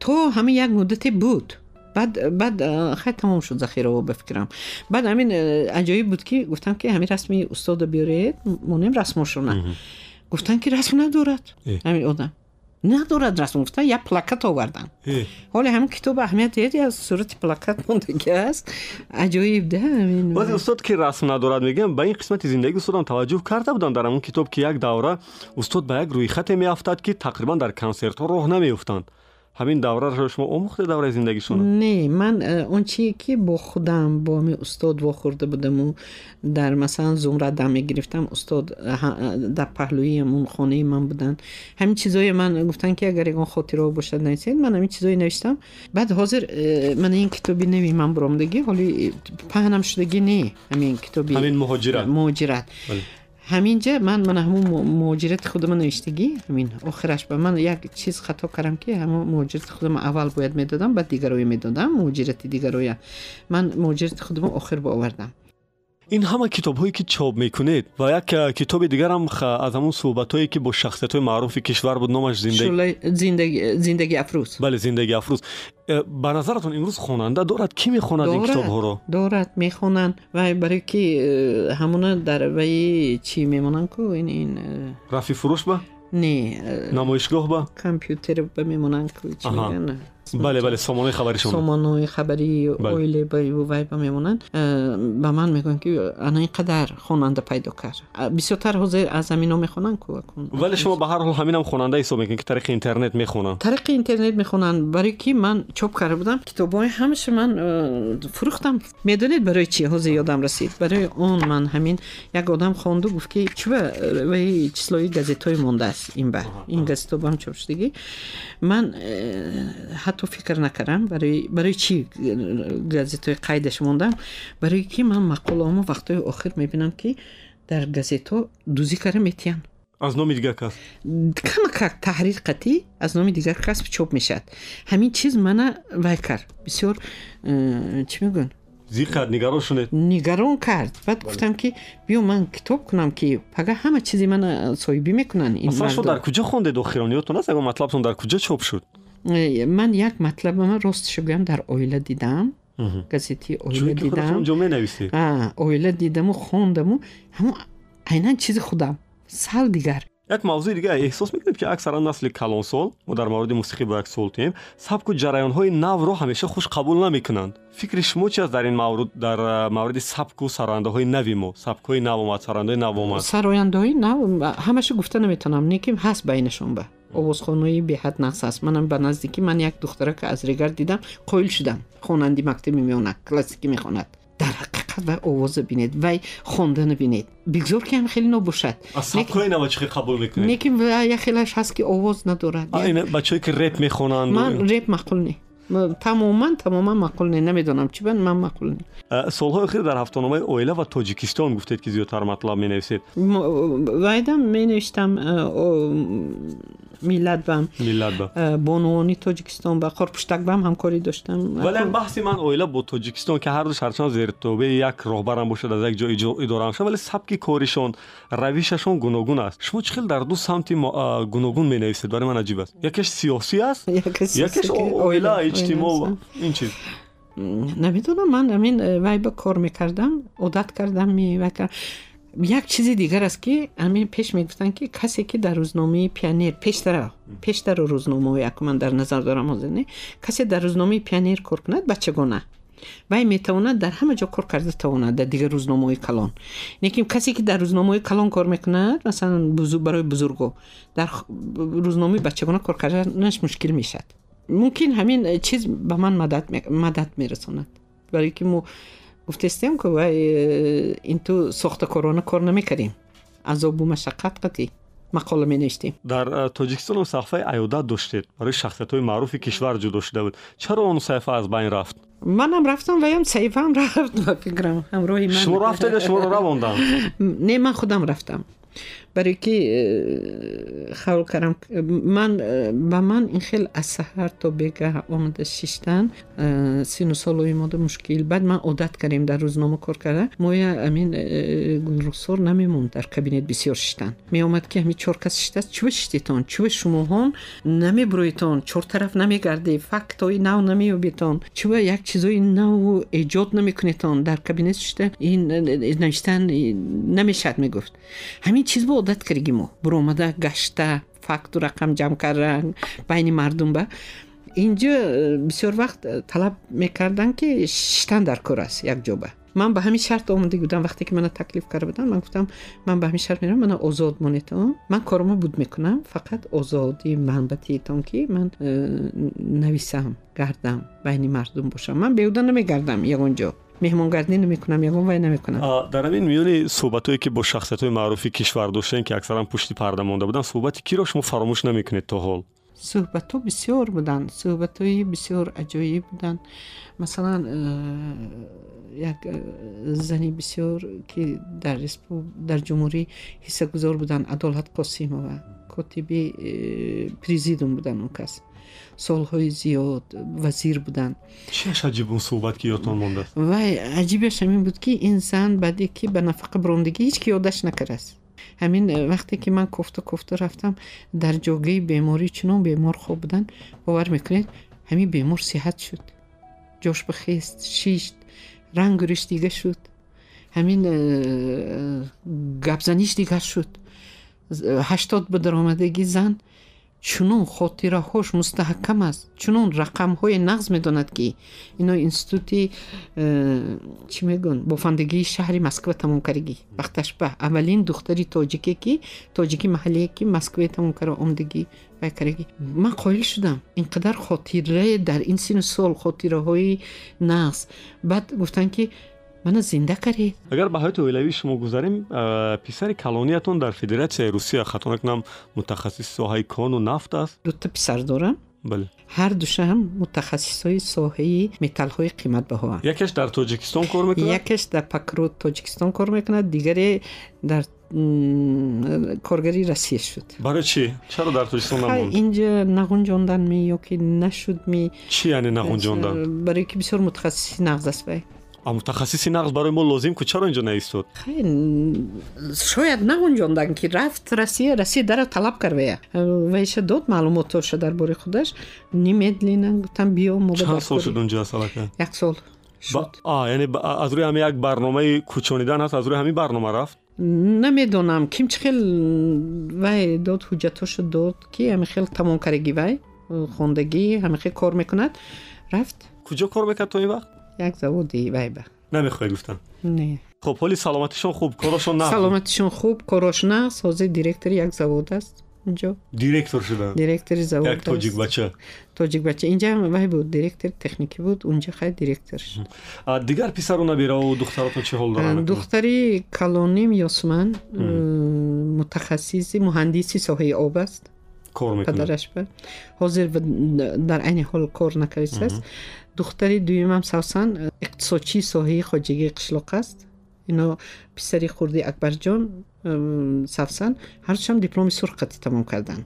تو همه یک مدت بود بعد بعد خیلی تمام شد ذخیره و بفکرم بعد همین عجایب بود که گفتم که همین رسمی استاد بیارید مونیم رسمش رو نه گفتن که رسم ندارد همین آدم надорад расонгуфта як плакат овардан э. ҳоле ҳамин китоб аҳамият диҳед аз сурати плакат мондаги аст. Аҷоиб да баъзе устод ки расм надорад мегӯям ба ин қисмати зиндаги устодам таваҷҷӯҳ карда будам. Дар ҳамон китоб ки як давра устод ба як рӯйхате меафтад ки тақрибан дар консертҳо роҳ намеёфтанд. همین دوره را شما اومخته دوره زندگیشون نه من اون چی که با خودم با می استاد و خورده بودم و در مثلا زمره دم گرفتم استاد در پهلوی من خانه من بودن. همین چیزای من گفتن که اگر یگان خاطره باشد نیستید من همین چیزای نوشتم. بعد حاضر من این کتابی نمی من برام دیگه حالی پهنم شدگی نه همین کتابی. همین مهاجرت. مهاجرت. بله. همینجا من من همون مهاجرت خودم نوشتگی همین. آخرش به من یک چیز خطا کردم که همون مهاجرت خودم اول باید می‌دادم بعد دیگروی می‌دادم. موجودت دیگر روی من مهاجرت خودم آخر با آوردم ин ҳама китобҳое ки чоп мекунед ва як а, китоби дигарам ха- аз ҳамун суҳбатҳое ки бо шахсиятҳои маъруфи кишвар буд номаш зиндаги шӯлаи зиндаги- зиндаги афрӯз бале зиндагии афрӯз Э, ба назаратон имрӯз хонанда дорад кӣ мехонад ин китобҳоро дорад мехонанд вай барои ки э, ҳамуна дар ваи чӣ мемонанд ку ин ин э, рафи фурӯш ба не э, намоишгоҳ ба компютер ба мемонанд ку чӣ Аҳа. мегӯянд бале бале сомонаи хабари шумо. Сомонои хабари оиле ба вай ба мемонанд. Э, ба ман мегӯянд ки ана ин қадар хонанда пайдо кард бисёртар ҳозир аз ҳамино мехонанд ку акун. вале шумо ба ҳар ҳол ҳаминам хонанда ҳисоб мекунед ки тариқи интернет мехонанд. Тариқи интернет мехонанд. Барои ки ман чоп карда будам китобҳои ҳамаша ман э, фурӯхтам. Медонед барои чӣ? Ҳозир ёдам расид. Барои он ман ҳамин як одам хонду гуфт ки чиба ваи числои газетҳои мондааст? ин ба. Ин газетҳо чоп шудагӣ ман э, ҳатто фикр накардам барои чӣ газетҳои қайдаш мондам? Барои ки ман мақолаҳомо вақтҳои охир мебинам ки дар газетҳо дузӣ карда метиҳанд. Аз номи дигар кас камакак таҳрир қатӣ аз номи дигар кас чоп мешавад. Ҳамин чиз мана вай кард. Бисёр э, чӣ мегӯянд зиқ кард нигарон шунед? Нигарон кард. Баъд гуфтам ки биё ман китоб кунам ки пага ҳама чизи мана соҳибӣ мекунанд дар куҷо хондед охирон ёдтон аст ягон матлабтон дар куҷо чоп шуд Э, ман як матлаба ман росташо гӯям дар оила дидам газети оила чунки худатон дидам онҷо менависед А, оила дидаму хондаму ҳамон айнан чизи худам сал дигар як мавзӯи дига эҳсос мекунем ки аксаран насли калонсол мо дар мавриди мусиқӣ бо як солтем сабку ҷараёнҳои навро ҳамеша хуш қабул намекунанд фикри шумо чи аст дар ин маврид дар мавриди сабку сарояндаҳои нави мо сабкҳои нав омад сарояндаҳои нав омад сарояндаҳои нав ҳамаша гуфта наметавонам лекин ҳаст байнашон ба овозхонҳои беҳад нақс аст. Манам ба наздикӣ ман як духтарака аз ригар дидам қоил шудам. Хонанди мактаби меёна классикӣ мехонад. Дар ҳақиқат вай овоза бинед вай хондана бинед. Бигзор ки ҳам хеле нобошад. Лекин як хелаш ҳаст ки овоз надорад. Бачаҳое ки реп мехонанд ман реп маъқул не. Тамоман тамоман маъқул не. Намедонам чӣ ба ман маъқул не. Солҳои охир дар ҳафтономаи оила ва тоҷикистон гуфтед ки зиёдтар матлаб менависед. Вайдам менавиштам میلت بم. میلت بم. با تاجیکستان و قرپشتک بم همکاری داشتم. ولی بحثی من اویلا با تاجیکستان که هر دو هرچند زیر توبه یک راهبرم باشد از یک جای اداره هم شد ولی سبک کارشان رویششون گوناگون است. شما چخیل در دو سمت گوناگون می نویسید برای من عجیب است. یکش سیاسی است یکش اویلا اجتماع این چیز. نمی‌دونم من همین وای به کار می‌کردم عادت کردم می یک چیز دیگر است که همین پیش می‌گفتن که کسی که در روزنامه پیانیر پیشتر پیشتر روزنامه یک من در نظر دارم حاضر کسی در روزنامه پیانیر کار کند بچگانه وی می‌تواند در همه جا کار کرده تواند در دیگر روزنامه های کلان. کسی که در روزنامه های کلان کار می‌کند مثلا بزرگ برای بزرگو در روزنامه بچگانه کار کردنش مشکل می‌شد ممکن همین چیز به من مدد مدد میرساند. برای که مو гуфтестем ки вай инту сохтакорона кор намекардем азобу машаққат қатӣ мақола менавиштем дар э, тоҷикистон саҳифаи аёдат доштед барои шахсиятҳои маъруфи кишвар ҷудо шуда буд чаро он саҳифа аз байн рафт манам рафтам ваям саҳифаам рафт ба фикрам ҳамроҳи ман шумо рафтед шуморо равондам не ман худам рафтам برای خول کردم من با من این خیلی از سهر تا بگه آمده شیشتن سینو مود اومده مشکل. بعد من عادت کردیم در روزنامه کار کرده. مایه امین گلرخصور نمیموند در کابینت بسیار شیشتن می آمد که همین چور کس شیشته چوه شیشتیتان چوه شما هون نمی برویتان. چور طرف نمی گردی. فکت های نو نمی بیتان چوه یک چیزوی نو ایجاد نمی کنیتان. در کابینت شیشته این نشتن نمی‌شد می‌گفت همین چیز با одат кардагӣ мо буромада гашта факту рақам ҷамъ кардан байни мардум ба. Инҷо э, бисёр вақт э, талаб мекарданд ки шиштан дар кор аст якҷоба ман ба ҳамин шарт омода будам. Вақте ки мана таклиф карда будам ман гуфтам ман ба ҳамин шарт мерам мана озод монетон. Ман корома буд мекунам фақат озодӣ манбатиетон ки ман э, нависам гардам байни мардум бошам. Ман беҳуда намегардам ягон ҷо меҳмонгардӣ намекунам ягон вай намекунам? Дар ҳамин миёни суҳбатҳое ки бо шахсиятҳои маъруфи кишвар доштем ки аксаран пушти парда монда буданд суҳбати киро шумо фаромӯш намекунед то ҳол? Суҳбатҳо бисёр буданд. Суҳбатҳои бисёр аҷоиб буданд. Масалан э, як э, зани бисёр ки дар дар ҷумҳурӣ ҳиссагузор буданд адолат қосимова котиби э, президиум буданд он кас солҳои зиёд вазир буданд чиаш аҷиб он суҳбат ки ёдтон мондааст вай аҷибаш ҳамин буд ки ин зан баъде ки ба нафақа бирондагӣ ҳеч ки ёдаш накардааст ҳамин э, вақте ки ман кофта кофта рафтам дар ҷойгоҳи беморӣ чунон бемор хоб буданд бовар мекунед ҳамин бемор сиҳат шуд ҷош бихест шишт рангуриш дига шуд ҳамин э, гапзаниш дигар шуд ҳаштод ба даромадагӣ зан чунон хотираҳош мустаҳкам аст чунон рақамҳое нағз медонад ки ино институти э, чӣ мегӯн бофандагии шаҳри москва тамомкардагӣ вақташба аввалин духтари тоҷике ки тоҷики маҳаллие ки москвае тамомкара омдагӣ вай кардагӣ ман қоил шудам инқадар хотирае дар ин сину сол хотираҳои нағз. Баъд гуфтанд ки мана зинда кардед агар ба ҳаёти оилавии шумо гузарем писари калониятон дар федератсияи русия хато накунам мутахассиси соҳаи кону нафт аст? Дута писар дорам. Бале. Ҳар душам мутахассисои соҳаи металлҳои қиматбаҳоанд якеш дар тоҷикистон кор мекунад? Якеш дар пакрут тоҷикистон кор мекунад. Дигаре дар коргари россия шуд. Барои чи чаро дар тоҷикистон намонд? инҷа нағунҷонданми ё ки нашудми? Чи яъне нағунҷондан? Барое ки бисёр мутахассиси нағз аст вай мутахассиси нағз барои мо лозим ку чаро инҷо наистод? Шояд наонҷондан ки рафт россия россия дара талаб кард вая вайша дод маълумотоша дар бори худаш? Немедлина гуфтам биё чанд сол шуд унҷо асалака як сол яъне аз рӯи ҳамин як барномаи кӯчонидан ҳаст аз рӯи ҳамин барнома рафт? Намедонам. Ким чӣ хел вай дод ҳуҷҷатошо дод ки ҳами хел тамомкардаги вай хондагӣ ҳами хел кор мекунад. Рафт? Куҷо кор мекард то ин вақт як заводи вай ба намехоҳед гуфтан не. Хуб ҳоли саломатишон хуб корошон на саломатишон хуб корош нағз ҳозир директори як завод аст. Инҷо? Директор шудан директори завод як тоҷикбача тоҷикбача инҷа вай буд директори техникӣ буд унҷа хай директор. Шуд дигар писару набираву духтаратон чӣ ҳол доранд духтари калоним ёсман э, мутахассиси муҳандиси соҳаи об аст. Кор мекунад. Падараш ба. Ҳозир дар айни ҳол кор накардааст духтари дуюмам савсан э, иқтисодчии соҳаи хоҷагии қишлоқ аст ино писари хурди акбарҷон э, савсан ҳардушам дипломи сурхати тамом карданд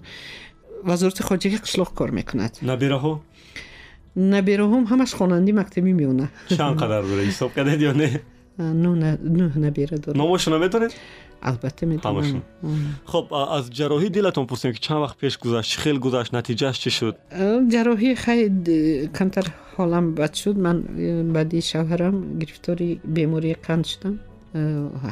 вазорати хоҷагии қишлоқ кор мекунад набираҳо набераҳом ҳамаш хонанди мактабӣ меона чанд қадар бура ҳисоб кардед ё не нӯҳ набера дорам номошона метонед البته می‌تونم خب از جراحی دلتون پرسیم که چند وقت پیش گذشت خیلی گذشت نتیجهش چی شد؟ جراحی خیلی کمتر حالم بد شد. من بعدی شوهرم گرفتاری بیماری قند شدم.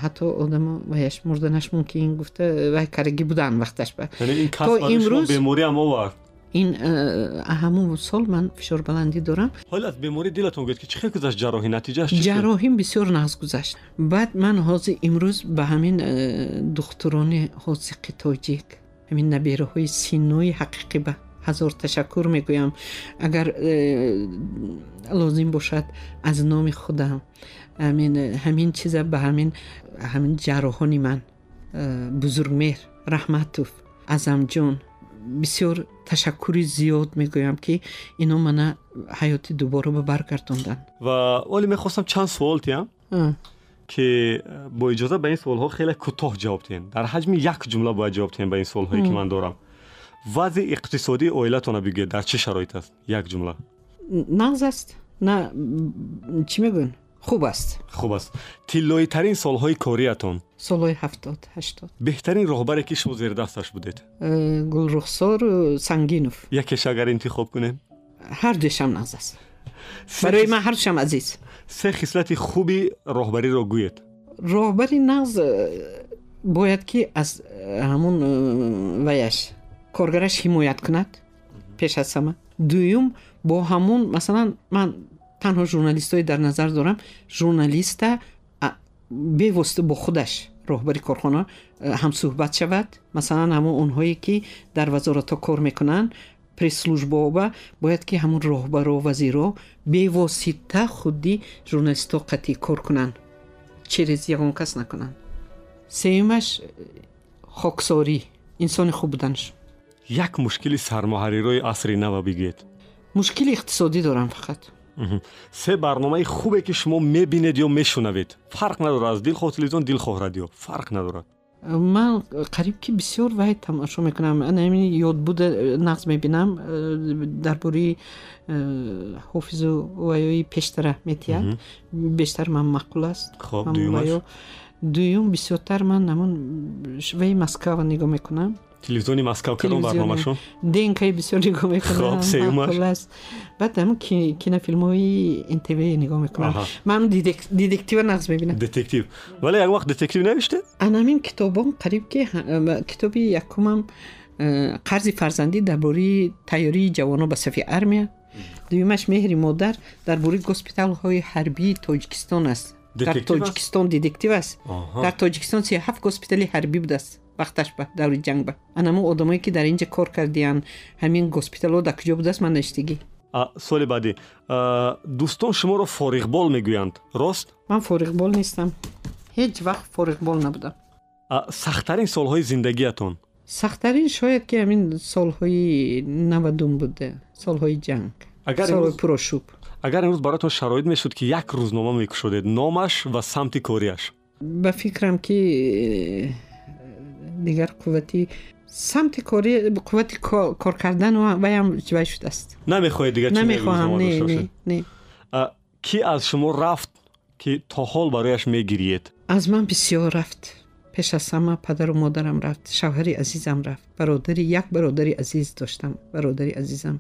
حتی آدم ویش مردنش ممکن گفته وای کاری بودن وقتش با. یعنی تو امروز بیماری هم آورد؟ Ин э, ҳамун сол ман фишорбаландӣ дорам. Ҳоли аз беморӣ дилатон гӯед ки чӣ хел гузашт? Ҷарроҳӣ натиҷааш ҷарроҳим бисёр нағз гузашт. Баъд ман ҳозир имрӯз ба ҳамин э, духтурони ҳозиқи тоҷик ҳамин набераҳои синнои ҳақиқӣ ба ҳазор ташаккур мегӯям. Агар э, лозим бошад аз номи худам ҳамин ҳамин чиза ба ҳамин ҳамин ҷарроҳони ман. Бузургмеҳр раҳматов азамҷон бисёр ташаккури зиёд мегӯям ки ино мана ҳаёти дубора ба баргардонданд ва оле мехостам чанд суол тиям А. ки э, бо иҷоза ба ин суолҳо хеле кӯтоҳ ҷавоб диҳем дар ҳаҷми як ҷумла бояд ҷавоб диҳем ба ин суолҳое ки ман дорам вазъи иқтисодии оилатона бигӯед дар чӣ шароит аст як ҷумла нағз аст на м, чӣ мегӯянд хуб аст хуб аст тиллоитарин солҳои кориятон солҳои ҳафтод ҳаштод беҳтарин роҳбаре ки шумо зердасташ будед Э, гулрухсор э, сангинов якеш агар интихоб кунем ҳардуяшам нағз аст Се барои хис- ман ҳардушам азиз се хислати хуби роҳбариро гӯед роҳбари нағз э, бояд ки аз э, ҳамун э, ваяш коргараш ҳимоят кунад пеш аз ҳама дуюм бо ҳамун масалан ман танҳо журналистое дар назар дорам. Журналиста бевосита бо худаш роҳбари корхона э, ҳамсӯҳбат шавад. Масалан ҳамон онҳое ки дар вазоратҳо кор мекунанд пресслужбаоба бояд ки ҳамун роҳбаро вазиро бевосита худи журналистҳо қатъӣ кор кунанд через ягон кас накунанд. Сеюмаш э, хоксорӣ инсони хуб буданаш як мушкили сармоҳарирои асри нава бигӯед мушкили иқтисодӣ дорам фақат. Се барномаи хубе ки шумо мебинед ё мешунавед. Фарқ надорад. Аз дилхоҳ телевизион дилхоҳ радио фарқ надорад. Ман қариб ки бисёр вай тамошо мекунам. Намин ёдбуда э, нағз мебинам. Э, дар бораи э, ҳофизу ваёи пештара метиҳад бештар ман маъқул аст. Ваё. дуюм бисёртар ман ҳамон ваи москава нигоҳ мекунам تلویزیونی مسکو کدوم برنامه دینکای بسیار نگاه می‌کنم خب بعد هم کینه فیلم های انتبه نگاه می‌کنم من دیدکتیو نقص می‌بینم دیتکتیو ولی یک وقت دیتکتیو نوشته انامین کتابم قریب که کتابی یکمم قرض فرزندی درباره تیاری جوانو به صف ارمیا دویمش مهری مادر درباره گسپیتال های حربی تاجیکستان است дар тоҷикистон Детектив аст? дар тоҷикистон сеҳафт госпитали ҳарбӣ будааст? Вақташ ба даври ҷанг ба. Анамо одамое ки дар инҷа кор кардиянд ҳамин госпиталҳо дар куҷо будааст ман наштагӣ А, соли баъдӣ дӯстон шуморо фориғбол мегӯянд. Рост? Ман фориғбол нестам. Ҳеҷ вақт фориғбол набудам. Сахттарин солҳои зиндагиятон? Сахттарин шояд ки ҳамин солҳои навадум буде солҳои ҷанг солҳои пурошӯб агар имрӯз бароятон шароит мешуд ки як рӯзнома мекушодед номаш ва самти кориаш ба фикрам ки э, дигар қуввати самти корӣ қуввати ко- кор кардану ваям вай шудааст намехоҳед дигар чизе намехоҳам рӯзнома не дошта не бошед? не А, кӣ аз шумо рафт ки то ҳол барояш мегириед аз ман бисёр рафт пеш аз ҳама падару модарам рафт шавҳари азизам рафт бародари як бародари азиз доштам бародари азизам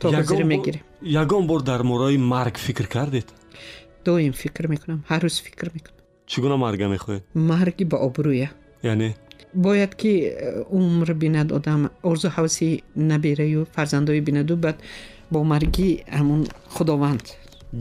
تو گذر می‌گیریم یگان بار در مورای مرگ فکر کردید دویم فکر می‌کنم هر روز فکر می‌کنم چگونه مرگ می‌خواید مرگی با آبرویه یعنی باید که عمر بیند آدم آرزو حوثی نبیره و فرزندوی بیند و بعد با مرگی همون خداوند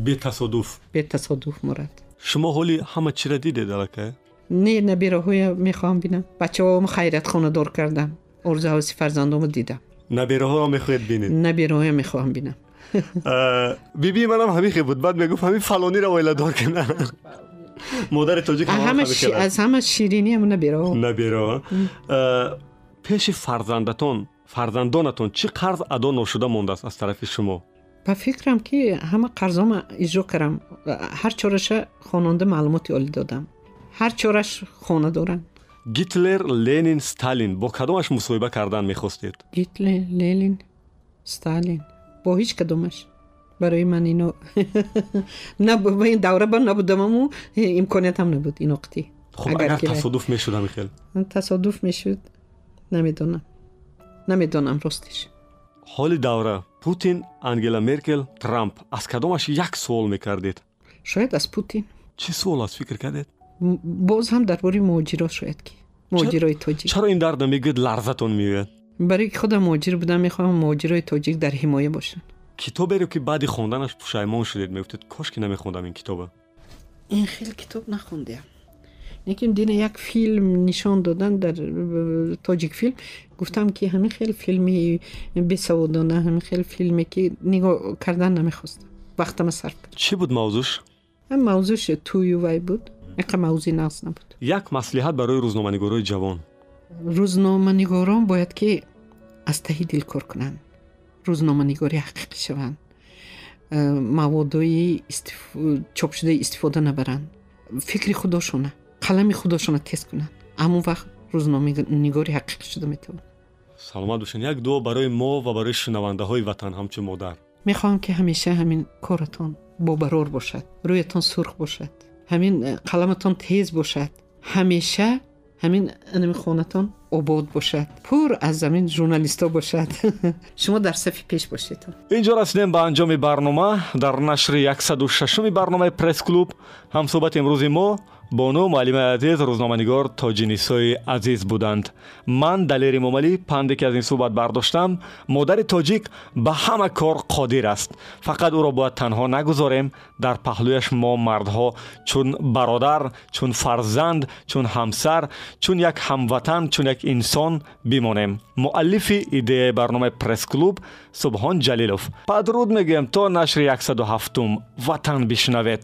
به تصادف به تصادف مرد شما حالی همه چی را دیده دلکه؟ نه نبیره های می‌خوام بینم بچه هم خیرت خونه دار کردم آرزو حوثی فرزندوم دیدم نبیره می‌خواید بینید نبیره می‌خوام بینم بیبی منم همیشه بود. بعد می‌گفت همین فلانی رو ولادار کنه. مادر توجیک همه از همه شیرینی همون نبیره نبیره پیش فرزندتون فرزندانتون چی قرض ادا نشده مونده است از طرف شما؟ به فکرم که همه قرضام اجرا کردم. هر چورش خواننده معلوماتی عالی دادم. هر چورش خانه دارم гитлер ленин сталин бо кадомаш мусоҳиба кардан мехостед гитлер ленин сталин бо ҳеҷ кадомаш барои ман ино ин давра ба набудамаму имкониятам набуд ин оқти хуб агар тасодуф мешуд ҳамихел тасодуф мешуд намедонам намедонам ростиш ҳоли давра путин ангела меркел трамп аз кадомаш як суол мекардед шояд аз путин чӣ суол аст фикр кардед باز هم در درباره مهاجرا شاید که مهاجرای تاجیک. چرا این درد میگید لرزتون میگید برای که خودم مهاجر بودم می‌خوام مهاجرای تاجیک در حمایه باشن. کتاب رو که بعد خواندنش پشیمان شدید می‌گفتید کاش که نمیخوندم این کتاب. این خیلی کتاب نخوندم نکیم دین یک فیلم نشان دادن در تاجیک فیلم. گفتم که همین خیلی فیلمی بسوادانه همین خیلی فیلمی که نگاه کردن نمی‌خواستم. وقتم صرف چی بود موضوعش؟ موضوعش توی وی بود. Инқа мавзӯи нағз набуд? Як маслиҳат барои рӯзноманигорҳои ҷавон? Рӯзноманигорон бояд ки аз таҳи дил кор кунанд. Рӯзноманигорӣ ҳақиқӣ шаванд. Э, маводои чопшудаи истифода набаранд. Фикри худошона қалами худошона тез кунанд. Ҳамон вақт рӯзноманигори ҳақиқӣ шуда метавонад саломат бошед як дуо барои мо ва барои шунавандаҳои ватан ҳамчун модар? Мехоҳам ки ҳамеша ҳамин коратон бобарор бошад рӯятон сурх бошад ҳамин э, қаламатон тез бошад ҳамеша ҳамин анами хонатон обод бошад пур аз замин журналистҳо бошад шумо дар сафи пеш бошед инҷо расидем ба анҷоми барнома дар нашри 16 барномаи пресс-клуб ҳамсӯҳбати имрӯзи мо Бону муаллимаи азиз рӯзноманигор тоҷинисои азиз буданд. Ман далери момалӣ панде ки аз ин суҳбат бардоштам модари тоҷик ба ҳама кор қодир аст. Фақат ӯро бояд танҳо нагузорем дар паҳлӯяш мо мардҳо чун бародар чун фарзанд чун ҳамсар чун як ҳамватан чун як инсон бимонем. Муаллифи идеяи барномаи пресс-клуб субҳон ҷалилов. Падруд мегӯем то нашри 107 ватан бишнавед